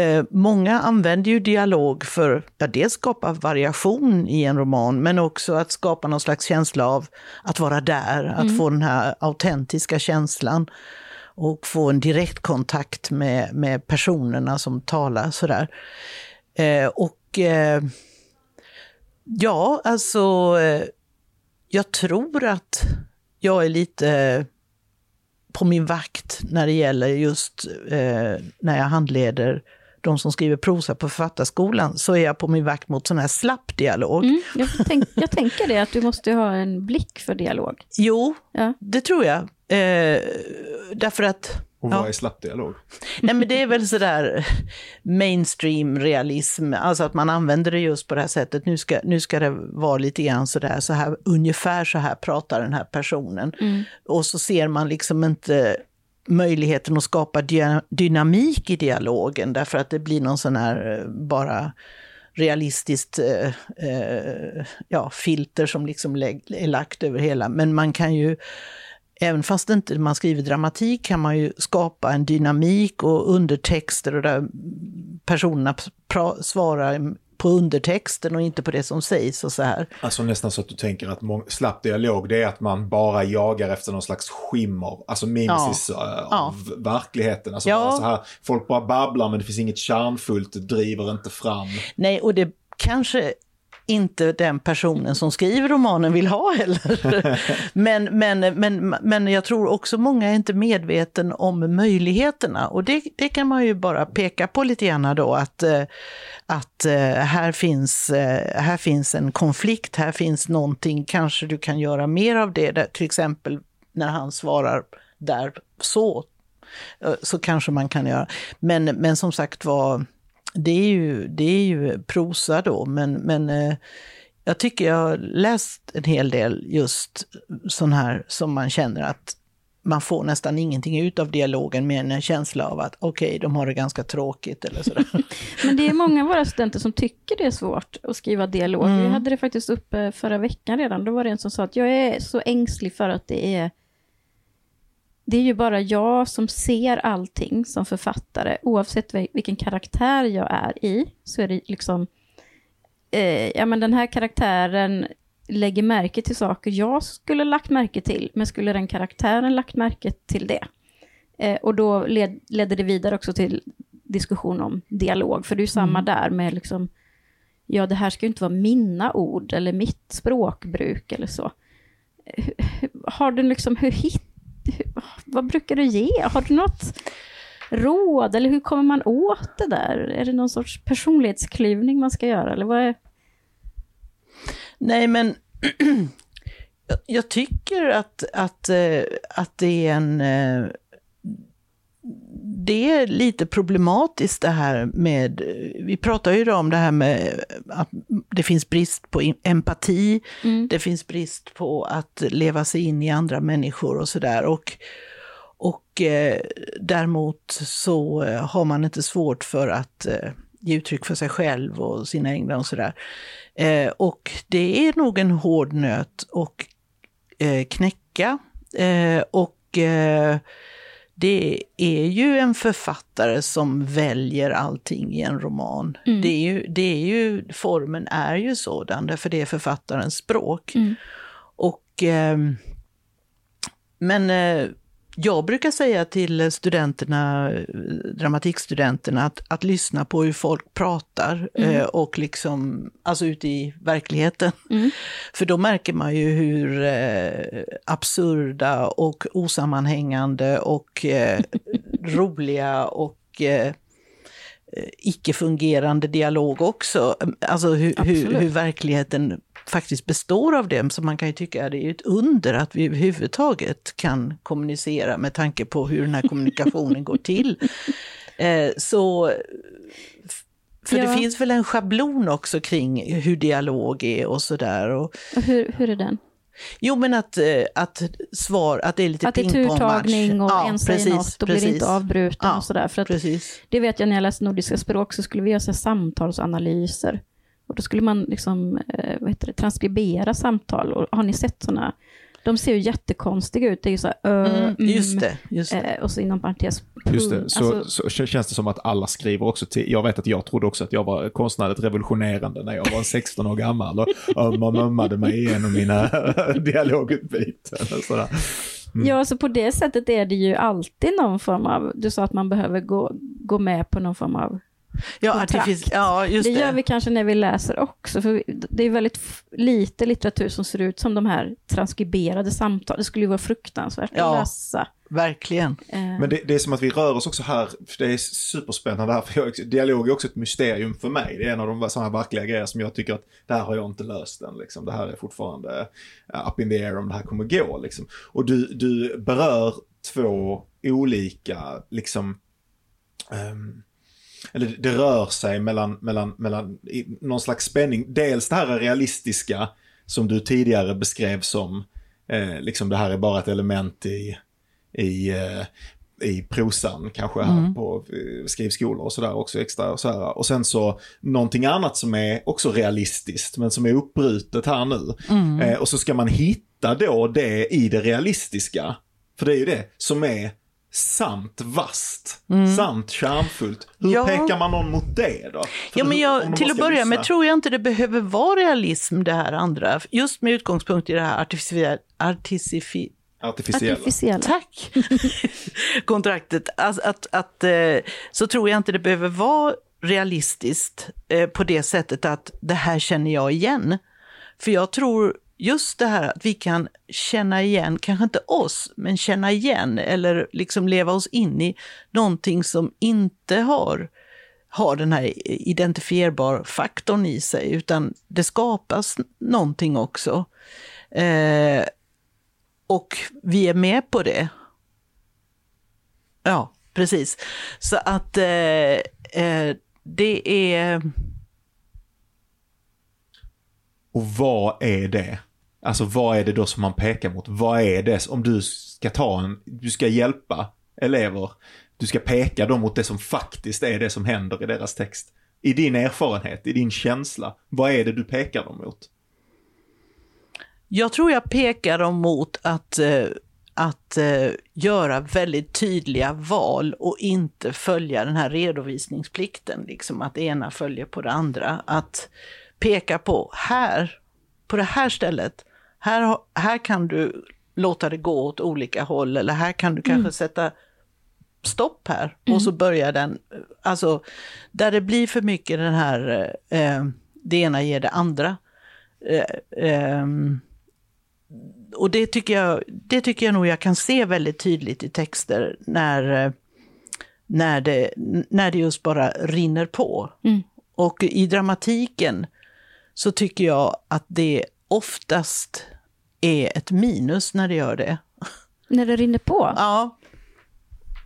[SPEAKER 3] eh, många använder ju dialog för att dels skapa variation i en roman, men också att skapa någon slags känsla av att vara där, att få den här autentiska känslan och få en direktkontakt med, med personerna som talar sådär. Eh, och eh, ja, alltså eh, jag tror att jag är lite på min vakt när det gäller just eh, när jag handleder de som skriver prosa på Författarskolan, så är jag på min vakt mot sån här slapp dialog.
[SPEAKER 2] Mm, jag, tänk, jag tänker det, att du måste ha en blick för dialog.
[SPEAKER 3] Jo,
[SPEAKER 2] Ja.
[SPEAKER 3] det tror jag. Eh, därför att
[SPEAKER 1] Och
[SPEAKER 3] Ja.
[SPEAKER 1] vad är slappdialog?
[SPEAKER 3] Nej men det är väl sådär mainstream realism, alltså att man använder det just på det här sättet. Nu ska, nu ska det vara lite grann sådär, så här, ungefär så här pratar den här personen. Och så ser man liksom inte möjligheten att skapa dy- dynamik i dialogen därför att det blir någon sån här eh, bara realistiskt eh, eh, ja, filter som liksom är lagt över hela. Men man kan ju Även fast inte man skriver dramatik kan man ju skapa en dynamik och undertexter och där personerna svarar på undertexten och inte på det som sägs och så här.
[SPEAKER 1] Alltså nästan så att du tänker att slapp dialog, det är att man bara jagar efter någon slags skimmer, alltså mimesis eh, av
[SPEAKER 3] Ja.
[SPEAKER 1] verkligheten. Alltså
[SPEAKER 3] Ja.
[SPEAKER 1] så här, folk bara babblar men det finns inget kärnfullt, det driver inte fram.
[SPEAKER 3] Nej, och det kanske inte den personen som skriver romanen vill ha heller. men, men, men, men jag tror också många är inte medveten om möjligheterna. Och det, det kan man ju bara peka på lite grann då, att, eh, att eh, här, finns, eh, här finns en konflikt, här finns någonting, kanske du kan göra mer av det, där, till exempel när han svarar där så, så kanske man kan göra. Men, men som sagt var, det är ju, det är ju prosa då, men, men eh, jag tycker jag har läst en hel del just sån här som man känner att man får nästan ingenting ut av dialogen mer än en känsla av att okej, okay, de har det ganska tråkigt eller sådär.
[SPEAKER 2] Men det är många av våra studenter som tycker det är svårt att skriva dialog. Mm. Vi hade det faktiskt uppe förra veckan redan. Då var det en som sa att jag är så ängslig för att det är det är ju bara jag som ser allting som författare, oavsett vilken karaktär jag är i, så är det liksom, eh, ja men den här karaktären lägger märke till saker jag skulle lagt märke till, men skulle den karaktären lagt märke till det? Eh, och då led, ledde det vidare också till diskussion om dialog, för det är ju samma mm. där med liksom, ja det här ska ju inte vara mina ord eller mitt språkbruk eller så. Har du liksom, hur hittar vad brukar du ge? Har du något råd eller hur kommer man åt det där? Är det någon sorts personlighetsklyvning man ska göra eller vad är...
[SPEAKER 3] Nej men jag tycker att, att, eh, att det är en eh, det är lite problematiskt det här med, vi pratar ju idag om det här med att det finns brist på empati, mm. det finns brist på att leva sig in i andra människor och sådär. Och, och eh, däremot så eh, har man inte svårt för att eh, ge uttryck för sig själv och sina egna och sådär. Eh, och det är nog en hård nöt att eh, knäcka. Eh, och det är ju en författare som väljer allting i en roman. Mm. Det, är ju, det är ju, formen är ju sådan, för det är författarens språk. Mm. Och, eh, men eh, jag brukar säga till studenterna, dramatikstudenterna, att, att lyssna på hur folk pratar mm. eh, och liksom, alltså ute i verkligheten. Mm. För då märker man ju hur eh, absurda och osammanhängande och eh, roliga och eh, icke-fungerande dialog också. Alltså hur, hur, hur, verkligheten faktiskt består av dem. Så man kan ju tycka att det är ett under att vi överhuvudtaget kan kommunicera med tanke på hur den här kommunikationen går till. Eh, så för ja. det finns väl en schablon också kring hur dialog är och sådär.
[SPEAKER 2] Och, och hur, hur är den?
[SPEAKER 3] Jo, men att, eh, att svar, att det är lite
[SPEAKER 2] Att det är turtagning och ja, en säger något och precis. blir inte avbruten ja, och sådär. För att precis. Det vet jag när jag läste nordiska språk så skulle vi göra samtalsanalyser. Och då skulle man liksom, eh, vad heter det, transkribera samtal. Och har ni sett sådana? De ser ju jättekonstiga ut. Det är ju så här, ö, mm,
[SPEAKER 3] just det, just det.
[SPEAKER 2] Eh, och så inom parentes,
[SPEAKER 1] Just det, så, alltså, så, känns det som att alla skriver också till, jag vet att jag trodde också att jag var konstnärligt revolutionerande när jag var 16 år gammal och ömmade mig igenom mina dialogutbyten och sådär.
[SPEAKER 2] Mm. Ja, så på det sättet är det ju alltid någon form av, du sa att man behöver gå, gå med på någon form av
[SPEAKER 3] Ja, ja just
[SPEAKER 2] det. Det gör vi kanske när vi läser också, för det är väldigt lite litteratur som ser ut som de här transkriberade samtal. Det skulle ju vara fruktansvärt ja, att läsa.
[SPEAKER 3] Verkligen.
[SPEAKER 1] Eh. Men det, det, är som att vi rör oss också här, för det är superspännande här, för jag, dialog är också ett mysterium för mig. Det är en av de sådana verkliga grejer som jag tycker att det här har jag inte löst än. Liksom. Det här är fortfarande uh, up in the air om det här kommer gå. Liksom. Och du, du berör två olika, liksom, um, eller det rör sig mellan, mellan, mellan någon slags spänning. Dels det här realistiska som du tidigare beskrev som, eh, liksom det här är bara ett element i, i, eh, i prosan kanske här mm. på eh, skrivskolor och sådär också extra och så här. Och sen så någonting annat som är också realistiskt men som är uppbrutet här nu. Mm. Eh, och så ska man hitta då det i det realistiska. För det är ju det som är sant vast, mm. sant charmfullt. Hur ja. pekar man någon mot det då?
[SPEAKER 3] ja, men jag, till att börja med tror jag inte det behöver vara realism det här andra, just med utgångspunkt i det här artificiella, artifici,
[SPEAKER 1] Artificiella. Artificiella.
[SPEAKER 3] Tack! Kontraktet. Alltså, att, att, eh, så tror jag inte det behöver vara realistiskt eh, på det sättet att det här känner jag igen. För jag tror just det här att vi kan känna igen, kanske inte oss, men känna igen eller liksom leva oss in i någonting som inte har, har den här identifierbar faktorn i sig, utan det skapas någonting också. Eh, och vi är med på det. Ja, precis. Så att eh, eh, det är...
[SPEAKER 1] Och vad är det? Alltså vad är det då som man pekar mot? Vad är det om du ska ta en, du ska hjälpa elever, du ska peka dem mot det som faktiskt är det som händer i deras text. I din erfarenhet, i din känsla, vad är det du pekar dem mot?
[SPEAKER 3] Jag tror jag pekar dem mot att, eh, att eh, göra väldigt tydliga val och inte följa den här redovisningsplikten, liksom att det ena följer på det andra. Att peka på, här, på det här stället, här, här kan du låta det gå åt olika håll eller här kan du kanske sätta stopp här och så börjar den, alltså där det blir för mycket den här, eh, det ena ger det andra. Eh, ehm, och det tycker, jag, det tycker jag nog jag kan se väldigt tydligt i texter när, eh, när, det, när det just bara rinner på.
[SPEAKER 2] Mm.
[SPEAKER 3] Och i dramatiken så tycker jag att det oftast är ett minus när det gör det.
[SPEAKER 2] När det rinner på?
[SPEAKER 3] Ja,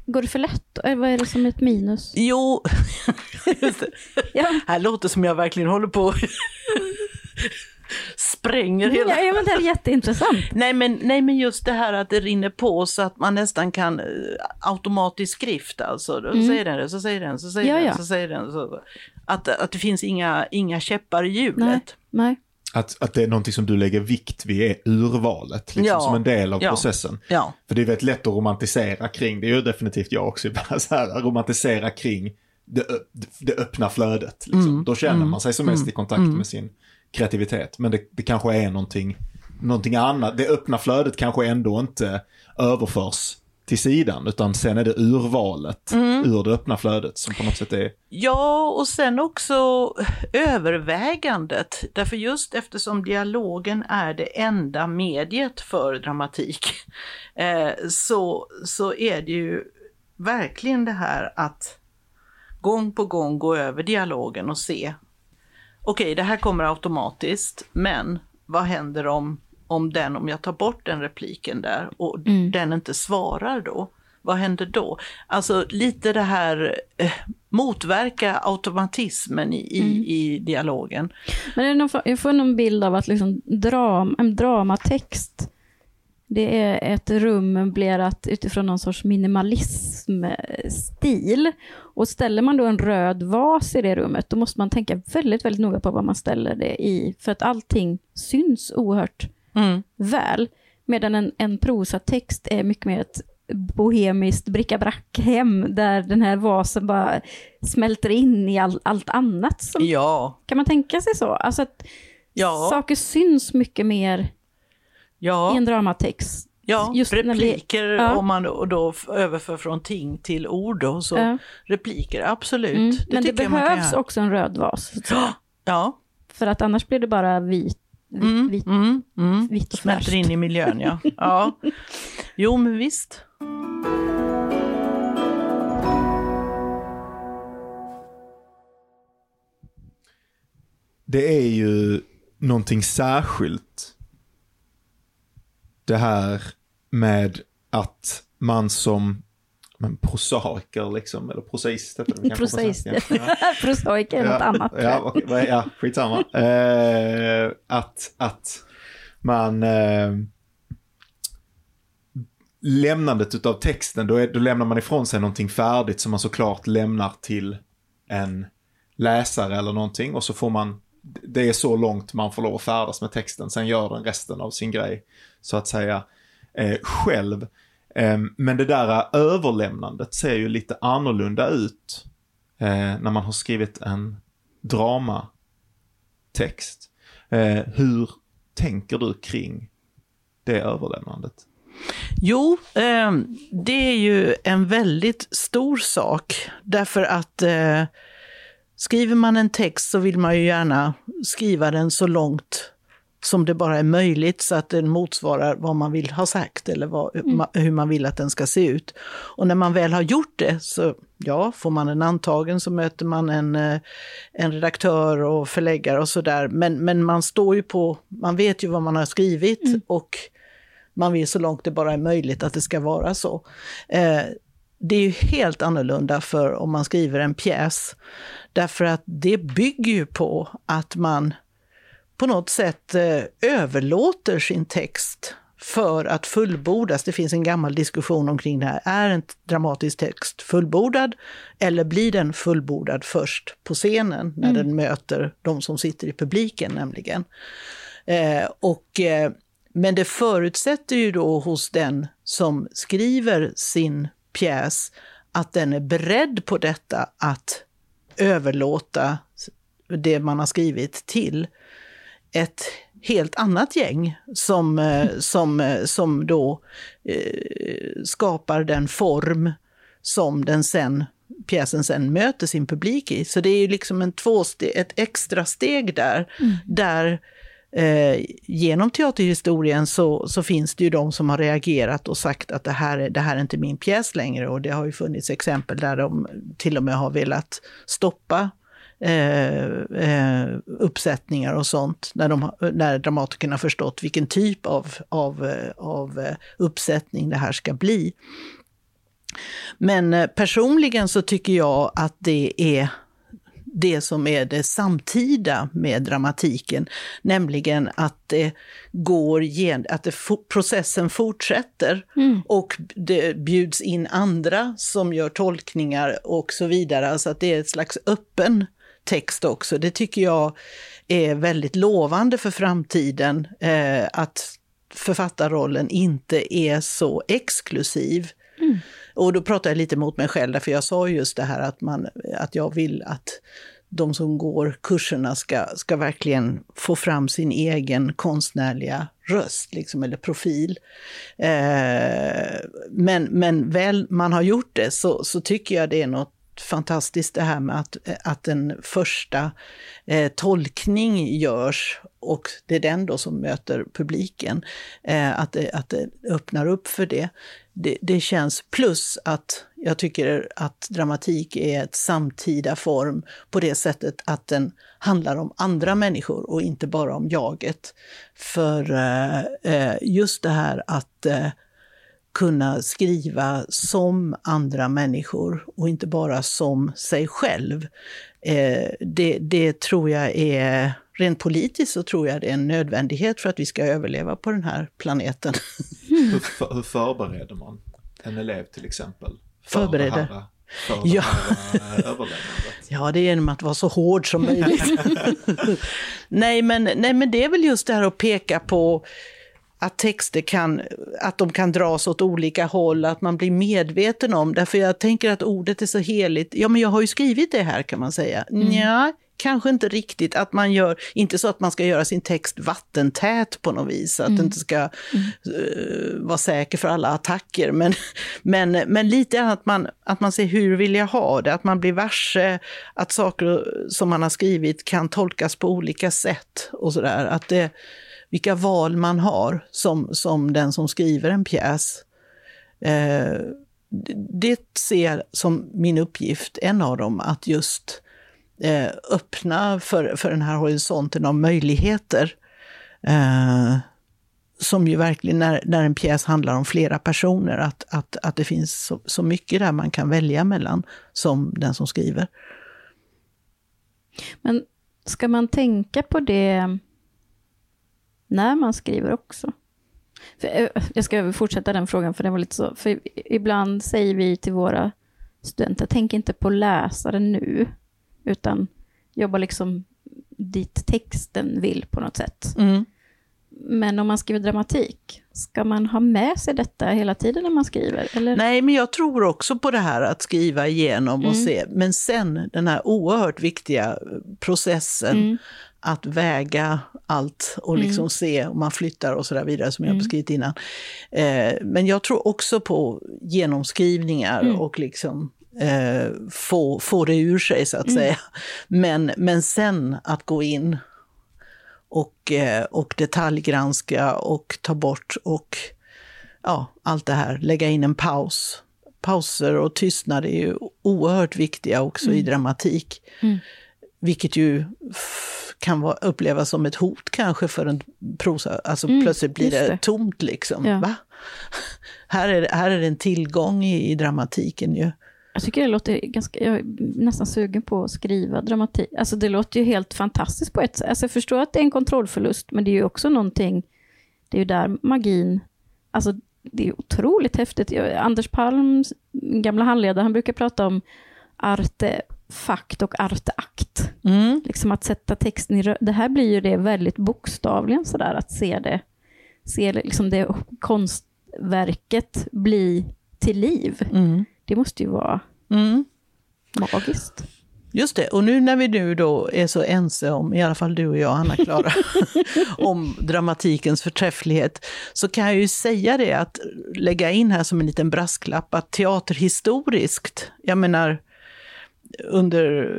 [SPEAKER 2] Går det för lätt? Eller vad är det som är ett minus?
[SPEAKER 3] jo, just det.
[SPEAKER 2] Ja,
[SPEAKER 3] här låter som jag verkligen håller på spränger hela...
[SPEAKER 2] ja, ja men det är jätteintressant.
[SPEAKER 3] Nej men, nej men just det här att det rinner på så att man nästan kan eh, automatisk skrift alltså.
[SPEAKER 2] Mm.
[SPEAKER 3] säger den det, så säger den, så säger
[SPEAKER 2] Ja,
[SPEAKER 3] den,
[SPEAKER 2] ja.
[SPEAKER 3] så säger den. Så. Att, att det finns inga, inga käppar i hjulet.
[SPEAKER 2] Nej, nej.
[SPEAKER 1] Att, att det är någonting som du lägger vikt vid är urvalet, liksom,
[SPEAKER 3] Ja,
[SPEAKER 1] som en del av
[SPEAKER 3] ja.
[SPEAKER 1] processen.
[SPEAKER 3] Ja.
[SPEAKER 1] För det är väldigt lätt att romantisera kring, det är ju definitivt jag också så här, romantisera kring det, det öppna flödet. Liksom.
[SPEAKER 3] Mm,
[SPEAKER 1] Då känner
[SPEAKER 3] mm,
[SPEAKER 1] man sig som mest
[SPEAKER 3] mm,
[SPEAKER 1] i kontakt
[SPEAKER 3] mm.
[SPEAKER 1] med sin kreativitet. Men det, det kanske är någonting, någonting annat. Det öppna flödet kanske ändå inte överförs till sidan, utan sen är det urvalet
[SPEAKER 3] Mm.
[SPEAKER 1] ur det öppna flödet som på något sätt är...
[SPEAKER 3] Ja, och sen också övervägandet. Därför just eftersom dialogen är det enda mediet för dramatik, eh, så, så är det ju verkligen det här att gång på gång gå över dialogen och se, okej, det här kommer automatiskt, men vad händer om, om den, om jag tar bort den repliken där och
[SPEAKER 2] Mm.
[SPEAKER 3] den inte svarar då? Vad händer då? Alltså lite det här eh, motverka automatismen i,
[SPEAKER 2] Mm.
[SPEAKER 3] i dialogen.
[SPEAKER 2] Men någon, jag får någon bild av att liksom dram, en dramatext, det är ett rum möblerat utifrån någon sorts minimalismstil. Och ställer man då en röd vas i det rummet, då måste man tänka väldigt, väldigt noga på vad man ställer det i, för att allting syns oerhört
[SPEAKER 3] Mm.
[SPEAKER 2] väl. Medan en, en prosatext är mycket mer ett bohemiskt bricka-brack-hem, där den här vasen bara smälter in i all, allt annat som
[SPEAKER 3] Ja,
[SPEAKER 2] kan man tänka sig så? Alltså att
[SPEAKER 3] ja,
[SPEAKER 2] saker syns mycket mer i
[SPEAKER 3] ja.
[SPEAKER 2] en dramatext.
[SPEAKER 3] Ja,
[SPEAKER 2] Just när vi-
[SPEAKER 3] repliker
[SPEAKER 2] ja.
[SPEAKER 3] om man då- då överför från ting till ord då, så
[SPEAKER 2] Ja.
[SPEAKER 3] repliker, absolut.
[SPEAKER 2] Mm.
[SPEAKER 3] Det
[SPEAKER 2] Men det behövs också en röd vas.
[SPEAKER 3] Ja,
[SPEAKER 2] För att annars blir det bara vit,
[SPEAKER 3] mm,
[SPEAKER 2] vit,
[SPEAKER 3] mm, mm.
[SPEAKER 2] vitt och
[SPEAKER 3] smälter
[SPEAKER 2] fräscht.
[SPEAKER 3] in i miljön ja. ja. Jo men visst.
[SPEAKER 1] Det är ju någonting särskilt. Det här med att man som men prosaiker liksom, eller prosaist heter det kanske på
[SPEAKER 2] Prosaist.
[SPEAKER 1] svenska. Ja.
[SPEAKER 2] Prosaik är något annat.
[SPEAKER 1] Ja, är- ja skitsamma. Eh, att, att man... Eh, lämnandet utav texten, då, är, då lämnar man ifrån sig någonting färdigt som man såklart lämnar till en läsare eller någonting och så får man, det är så långt man får lov att färdas med texten, sen gör den resten av sin grej, så att säga, eh, själv. Ehm, men det där överlämnandet ser ju lite annorlunda ut eh, när man har skrivit en dramatext. Eh, hur tänker du kring det överlämnandet?
[SPEAKER 3] Jo, ehm, det är ju en väldigt stor sak därför att eh, skriver man en text så vill man ju gärna skriva den så långt som det bara är möjligt så att den motsvarar vad man vill ha sagt eller vad, ma- hur man vill att den ska se ut. Och när man väl har gjort det så ja, får man en antagen så möter man en, eh, en redaktör och förläggare och sådär. Men, men man står ju på, man vet ju vad man har skrivit och man vill så långt det bara är möjligt att det ska vara så. Eh, det är ju helt annorlunda för om man skriver en pjäs. Därför att det bygger ju på att man på något sätt eh, överlåter sin text för att fullbordas. Det finns en gammal diskussion omkring det här. Är en dramatisk text fullbordad eller blir den fullbordad först på scenen när mm. den möter de som sitter i publiken nämligen? Eh, och, eh, men det förutsätter ju då hos den som skriver sin pjäs att den är beredd på detta att överlåta det man har skrivit till ett helt annat gäng som, eh, som, eh, som då eh, skapar den form som den sen, pjäsen sen möter sin publik i. Så det är ju liksom en tvåsteg, ett extra steg där, mm. där eh, genom teaterhistorien så, så finns det ju de som har reagerat och sagt att det här, är, det här är inte min pjäs längre. Och det har ju funnits exempel där de till och med har velat stoppa eh, eh, uppsättningar och sånt, när, de, när dramatikerna förstått vilken typ av, av, eh, av eh, uppsättning det här ska bli. Men personligen så tycker jag att det är det som är det samtida med dramatiken, nämligen att det går gen, att det, processen fortsätter mm. och det bjuds in andra som gör tolkningar och så vidare. Alltså att det är ett slags öppen text också. Det tycker jag är väldigt lovande för framtiden, eh, att författarrollen inte är så exklusiv. Mm. Och då pratar jag lite mot mig själv, för jag sa just det här att, man, att jag vill att de som går kurserna ska, ska verkligen få fram sin egen konstnärliga röst, liksom, eller profil. Eh, men, men väl man har gjort det så, så tycker jag det är något fantastiskt det här med att, att en första eh, tolkning görs och det är den då som möter publiken. Eh, att, det, att det öppnar upp för det. det. Det känns, plus att jag tycker att dramatik är ett samtida form på det sättet att den handlar om andra människor och inte bara om jaget. För eh, eh just det här att eh, kunna skriva som andra människor och inte bara som sig själv. Eh, det, det tror jag är, rent politiskt så tror jag det är en nödvändighet för att vi ska överleva på den här planeten.
[SPEAKER 1] Hur, för, hur förbereder man en elev till exempel?
[SPEAKER 3] För Förbereder? För ja. ja, det är genom att vara så hård som möjligt. nej, men, nej, men det är väl just det här att peka på att texter kan, att de kan dras åt olika håll, att man blir medveten om. Därför jag tänker att ordet är så heligt. Ja, men jag har ju skrivit det här kan man säga. Mm. Ja, kanske inte riktigt. Att man gör, inte så att man ska göra sin text vattentät på något vis, att mm. det inte ska mm. uh, vara säker för alla attacker. Men, men, men lite att man, att man ser hur vill jag ha det, att man blir varse att saker som man har skrivit kan tolkas på olika sätt och sådär. Att det, vilka val man har som, som den som skriver en pjäs. Eh, det ser jag som min uppgift, en av dem, att just eh, öppna för, för den här horisonten av möjligheter. Eh, som ju verkligen, när, när en pjäs handlar om flera personer, att, att, att det finns så, så mycket där man kan välja mellan som den som skriver.
[SPEAKER 2] Men ska man tänka på det när man skriver också. För, eh, jag ska fortsätta den frågan, för det var lite så. För ibland säger vi till våra studenter, tänk inte på läsaren nu, utan jobba liksom dit texten vill på något sätt. Mm. Men om man skriver dramatik, ska man ha med sig detta hela tiden när man skriver? Eller?
[SPEAKER 3] Nej, men jag tror också på det här att skriva igenom och mm. se. Men sen den här oerhört viktiga processen mm att väga allt och liksom mm. se om man flyttar och så där vidare som jag mm. beskrivit innan. Eh, men jag tror också på genomskrivningar mm. och liksom eh, få, få det ur sig så att mm. säga. Men, men sen att gå in och, eh, och detaljgranska och ta bort och ja, allt det här, lägga in en paus. Pauser och tystnad är ju oerhört viktiga också i mm. dramatik. Mm. Vilket ju kan vara, upplevas som ett hot kanske för en prosa. Alltså mm, plötsligt blir det, det, tomt liksom. Ja. Va? Här, är, här är det en tillgång i, i dramatiken ju.
[SPEAKER 2] Jag tycker det låter ganska, jag är nästan sugen på att skriva dramatik. Alltså det låter ju helt fantastiskt på ett sätt. Alltså jag förstår att det är en kontrollförlust, men det är ju också någonting, det är ju där magin, alltså det är otroligt häftigt. Anders Palm, gamla handledare, han brukar prata om artefakt och arteakt.
[SPEAKER 3] Mm.
[SPEAKER 2] Liksom att sätta texten i rö- Det här blir ju det väldigt bokstavligen sådär, att se det, se liksom det konstverket bli till liv.
[SPEAKER 3] Mm.
[SPEAKER 2] Det måste ju vara
[SPEAKER 3] Mm.
[SPEAKER 2] magiskt.
[SPEAKER 3] Just det, och nu när vi nu då är så ense om, i alla fall du och jag, Anna-Klara, om dramatikens förträfflighet, så kan jag ju säga det att lägga in här som en liten brasklapp att teaterhistoriskt, jag menar under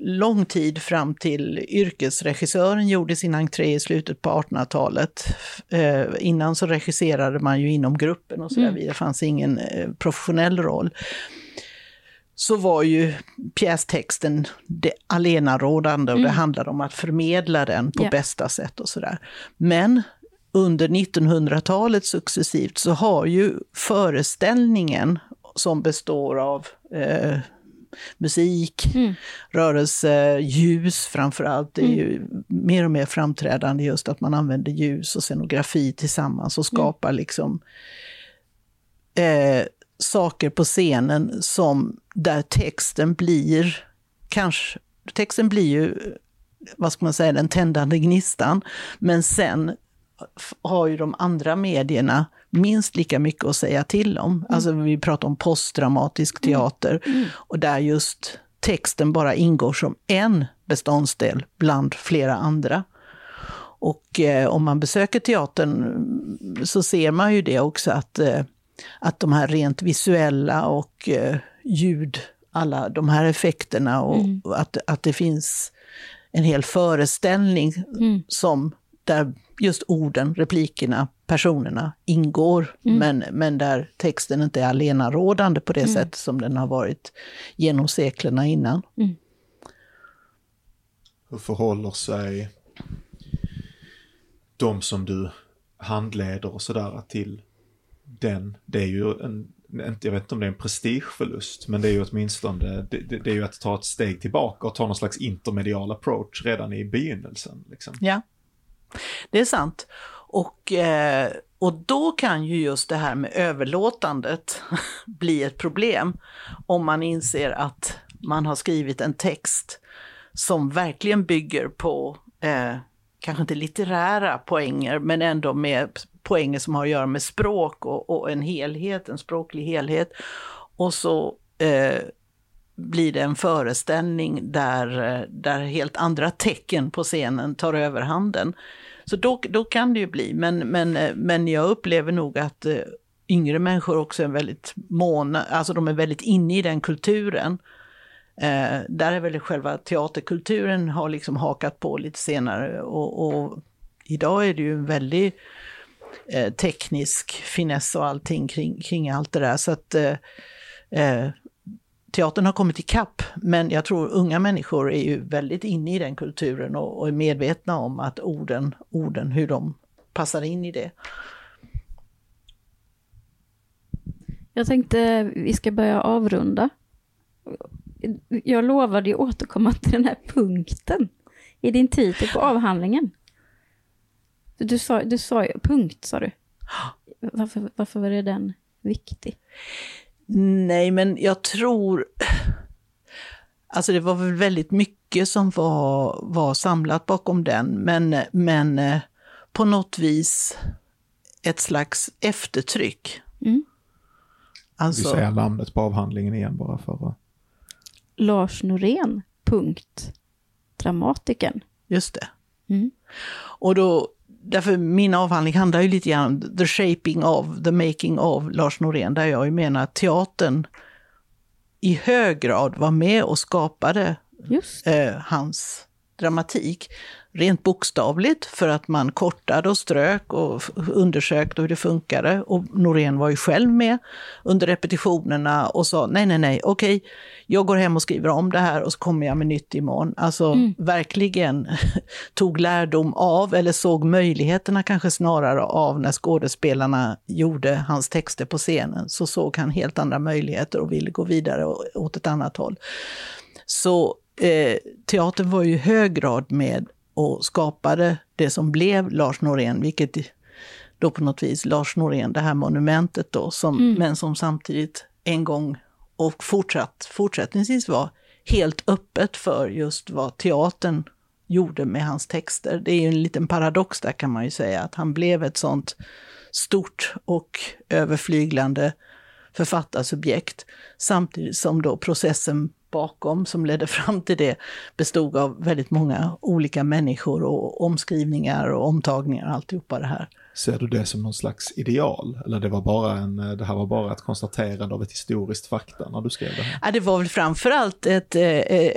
[SPEAKER 3] lång tid fram till yrkesregissören gjorde sin entré i slutet på 1800-talet. Eh, innan så regisserade man ju inom gruppen och så där, det fanns ingen eh, professionell roll så var ju pjästexten det allenarådande och det handlade om att förmedla den på
[SPEAKER 2] Ja.
[SPEAKER 3] bästa sätt och sådär. Men under 1900-talet successivt så har ju föreställningen som består av eh, musik,
[SPEAKER 2] Mm.
[SPEAKER 3] rörelse, ljus framför allt. Det är ju mer och mer framträdande just att man använder ljus och scenografi tillsammans och skapar liksom eh, saker på scenen som där texten blir, kanske, texten blir ju, vad ska man säga, den tändande gnistan, men sen har ju de andra medierna minst lika mycket att säga till om. Alltså vi pratar om postdramatisk teater. Och där just texten bara ingår som en beståndsdel bland flera andra. Och eh, om man besöker teatern mm, så ser man ju det också att, eh, att de här rent visuella och eh, ljud, alla de här effekterna och och att, att det finns en hel föreställning som där just orden, replikerna, personerna ingår, men, men där texten inte är allenarådande på det sätt som den har varit genom seklerna innan.
[SPEAKER 1] Hur förhåller sig de som du handleder och sådär till den? Det är ju en, jag vet inte om det är en prestigeförlust, men det är ju åtminstone, det, det, det är ju att ta ett steg tillbaka och ta någon slags intermedial approach redan i begynnelsen. Liksom.
[SPEAKER 3] Ja, det är sant. Och, eh, och då kan ju just det här med överlåtandet bli ett problem om man inser att man har skrivit en text som verkligen bygger på, eh, kanske inte litterära poänger, men ändå med poänger som har att göra med språk och, och en helhet, en språklig helhet. Och så eh, blir det en föreställning där, där helt andra tecken på scenen tar överhanden. Så då, då kan det ju bli, men, men, men jag upplever nog att eh, yngre människor också är väldigt måna, alltså de är väldigt inne i den kulturen. Eh, där är väl själva teaterkulturen har liksom hakat på lite senare och, och idag är det ju en väldigt eh, teknisk finess och allting kring, kring allt det där. Så att eh, eh teatern har kommit ikapp, men jag tror unga människor är ju väldigt inne i den kulturen och, och är medvetna om att orden, orden, hur de passar in i det.
[SPEAKER 2] Jag tänkte vi ska börja avrunda. Jag lovade ju återkomma till den här punkten i din titel på avhandlingen. Du sa, du sa punkt sa du. Varför, varför var det den viktig?
[SPEAKER 3] Nej, men jag tror... Alltså det var väl väldigt mycket som var, var samlat bakom den, men, men eh, på något vis ett slags eftertryck.
[SPEAKER 2] Mm.
[SPEAKER 1] Vi
[SPEAKER 3] Alltså,
[SPEAKER 1] säger namnet på avhandlingen igen bara för att...
[SPEAKER 2] Lars Norén, punkt. Dramatikern.
[SPEAKER 3] just det.
[SPEAKER 2] Mm.
[SPEAKER 3] Och då, därför min avhandling handlar ju lite grann om the shaping of, the making of Lars Norén, där jag ju menar att teatern i hög grad var med och skapade eh, hans dramatik. Rent bokstavligt för att man kortade och strök och undersökte hur det funkade. Och Norén var ju själv med under repetitionerna och sa nej, nej, nej, okej, jag går hem och skriver om det här och så kommer jag med nytt imorgon. Alltså mm. verkligen tog lärdom av, eller såg möjligheterna kanske snarare av när skådespelarna gjorde hans texter på scenen. Så såg han helt andra möjligheter och ville gå vidare åt ett annat håll. Så eh, teatern var ju i hög grad med och skapade det som blev Lars Norén, vilket då på något vis Lars Norén, det här monumentet då, som, mm. men som samtidigt en gång och fortsatt, fortsättningsvis var helt öppet för just vad teatern gjorde med hans texter. Det är ju en liten paradox där kan man ju säga, att han blev ett sånt stort och överflyglande författarsubjekt, samtidigt som då processen bakom som ledde fram till det bestod av väldigt många olika människor och omskrivningar och omtagningar och alltihopa det här.
[SPEAKER 1] Ser du det som någon slags ideal? Eller det, var bara en, det här var bara ett konstaterande av ett historiskt fakta när du skrev det här?
[SPEAKER 3] Ja, det var väl framförallt ett, eh,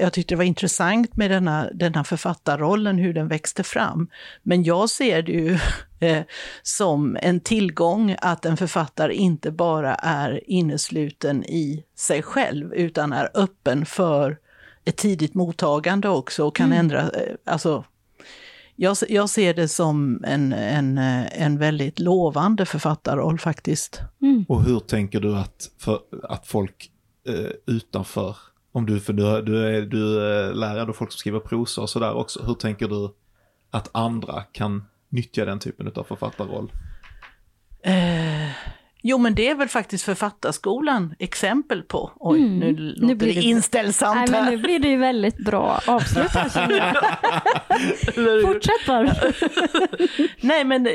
[SPEAKER 3] jag tyckte det var intressant med denna, denna författarrollen, hur den växte fram. Men jag ser det ju eh, som en tillgång att en författare inte bara är innesluten i sig själv, utan är öppen för ett tidigt mottagande också och kan mm. ändra, eh, alltså jag, jag ser det som en, en, en väldigt lovande författarroll faktiskt.
[SPEAKER 1] Mm. Och hur tänker du att, för, att folk eh, utanför, om du, för du, du är, du är lärare och folk som skriver prosa och sådär också, hur tänker du att andra kan nyttja den typen av författarroll?
[SPEAKER 3] Eh, Jo, men det är väl faktiskt Författarskolan exempel på. Oj, mm. nu låter nu blir det inställsamt
[SPEAKER 2] Nej, men nu blir det ju väldigt bra avslut Fortsätt bara.
[SPEAKER 3] Nej, men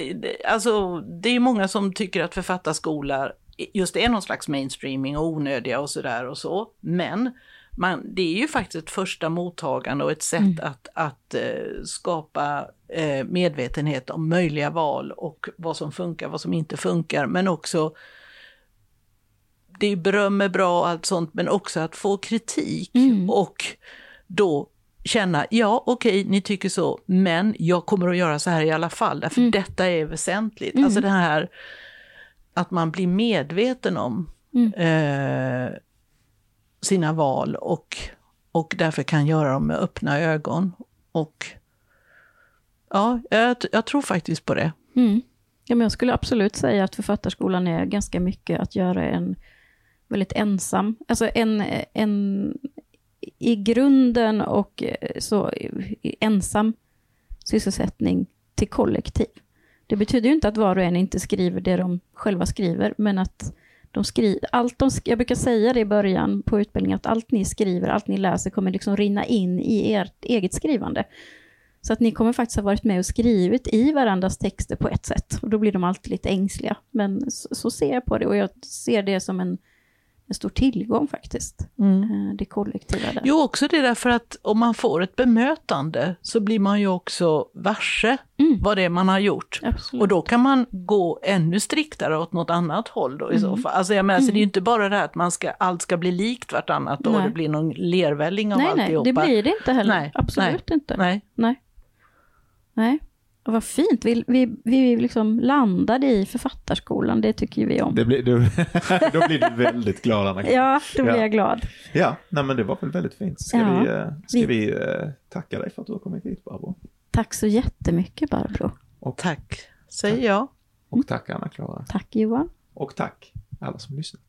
[SPEAKER 3] alltså, det är många som tycker att författarskola just är någon slags mainstreaming och onödiga och sådär och så. Men man, det är ju faktiskt ett första mottagande och ett sätt mm. att, att uh, skapa medvetenhet om möjliga val och vad som funkar, vad som inte funkar, men också det är beröm är bra och allt sånt, men också att få kritik mm. och då känna, ja okej, okay, ni tycker så, men jag kommer att göra så här i alla fall, därför mm. detta är väsentligt. Mm. Alltså det här att man blir medveten om mm. eh, sina val och, och därför kan göra dem med öppna ögon. Och ja, jag, jag tror faktiskt på det.
[SPEAKER 2] Mm. Ja, men jag skulle absolut säga att Författarskolan är ganska mycket att göra en väldigt ensam, alltså en, en i grunden och eh, så ensam sysselsättning till kollektiv. Det betyder ju inte att var och en inte skriver det de själva skriver, men att de skriver, allt de, jag brukar säga det i början på utbildningen, att allt ni skriver, allt ni läser kommer liksom rinna in i ert eget skrivande. Så att ni kommer faktiskt ha varit med och skrivit i varandras texter på ett sätt. Och då blir de alltid lite ängsliga. Men så, så ser jag på det och jag ser det som en en stor tillgång faktiskt, mm. Eh, det kollektiva. Där.
[SPEAKER 3] Jo, också det därför att om man får ett bemötande så blir man ju också varse mm. vad det är man har gjort. Absolut. Och då kan man gå ännu striktare åt något annat håll då i mm. så fall. Alltså jag menar, mm. så det är ju inte bara det här att man ska, allt ska bli likt vartannat och det blir någon lervälling av
[SPEAKER 2] nej,
[SPEAKER 3] alltihopa.
[SPEAKER 2] Nej, det blir det inte heller. Nej, Absolut nej, inte.
[SPEAKER 3] Nej.
[SPEAKER 2] nej. Nej. Och vad fint, vi, vi, vi liksom landade i författarskolan, det tycker vi om.
[SPEAKER 1] Det blir, du, då blir du väldigt glad Anna.
[SPEAKER 2] ja, då blir ja. jag glad.
[SPEAKER 1] Ja, nej, men det var väl väldigt fint. Ska ja, vi, eh, ska vi, vi uh, tacka dig för att du har kommit hit Barbro?
[SPEAKER 2] Tack så jättemycket Barbro.
[SPEAKER 3] Och tack, säger jag.
[SPEAKER 1] Och tack Anna-Klara.
[SPEAKER 2] Tack Johan.
[SPEAKER 1] Och tack alla som lyssnat.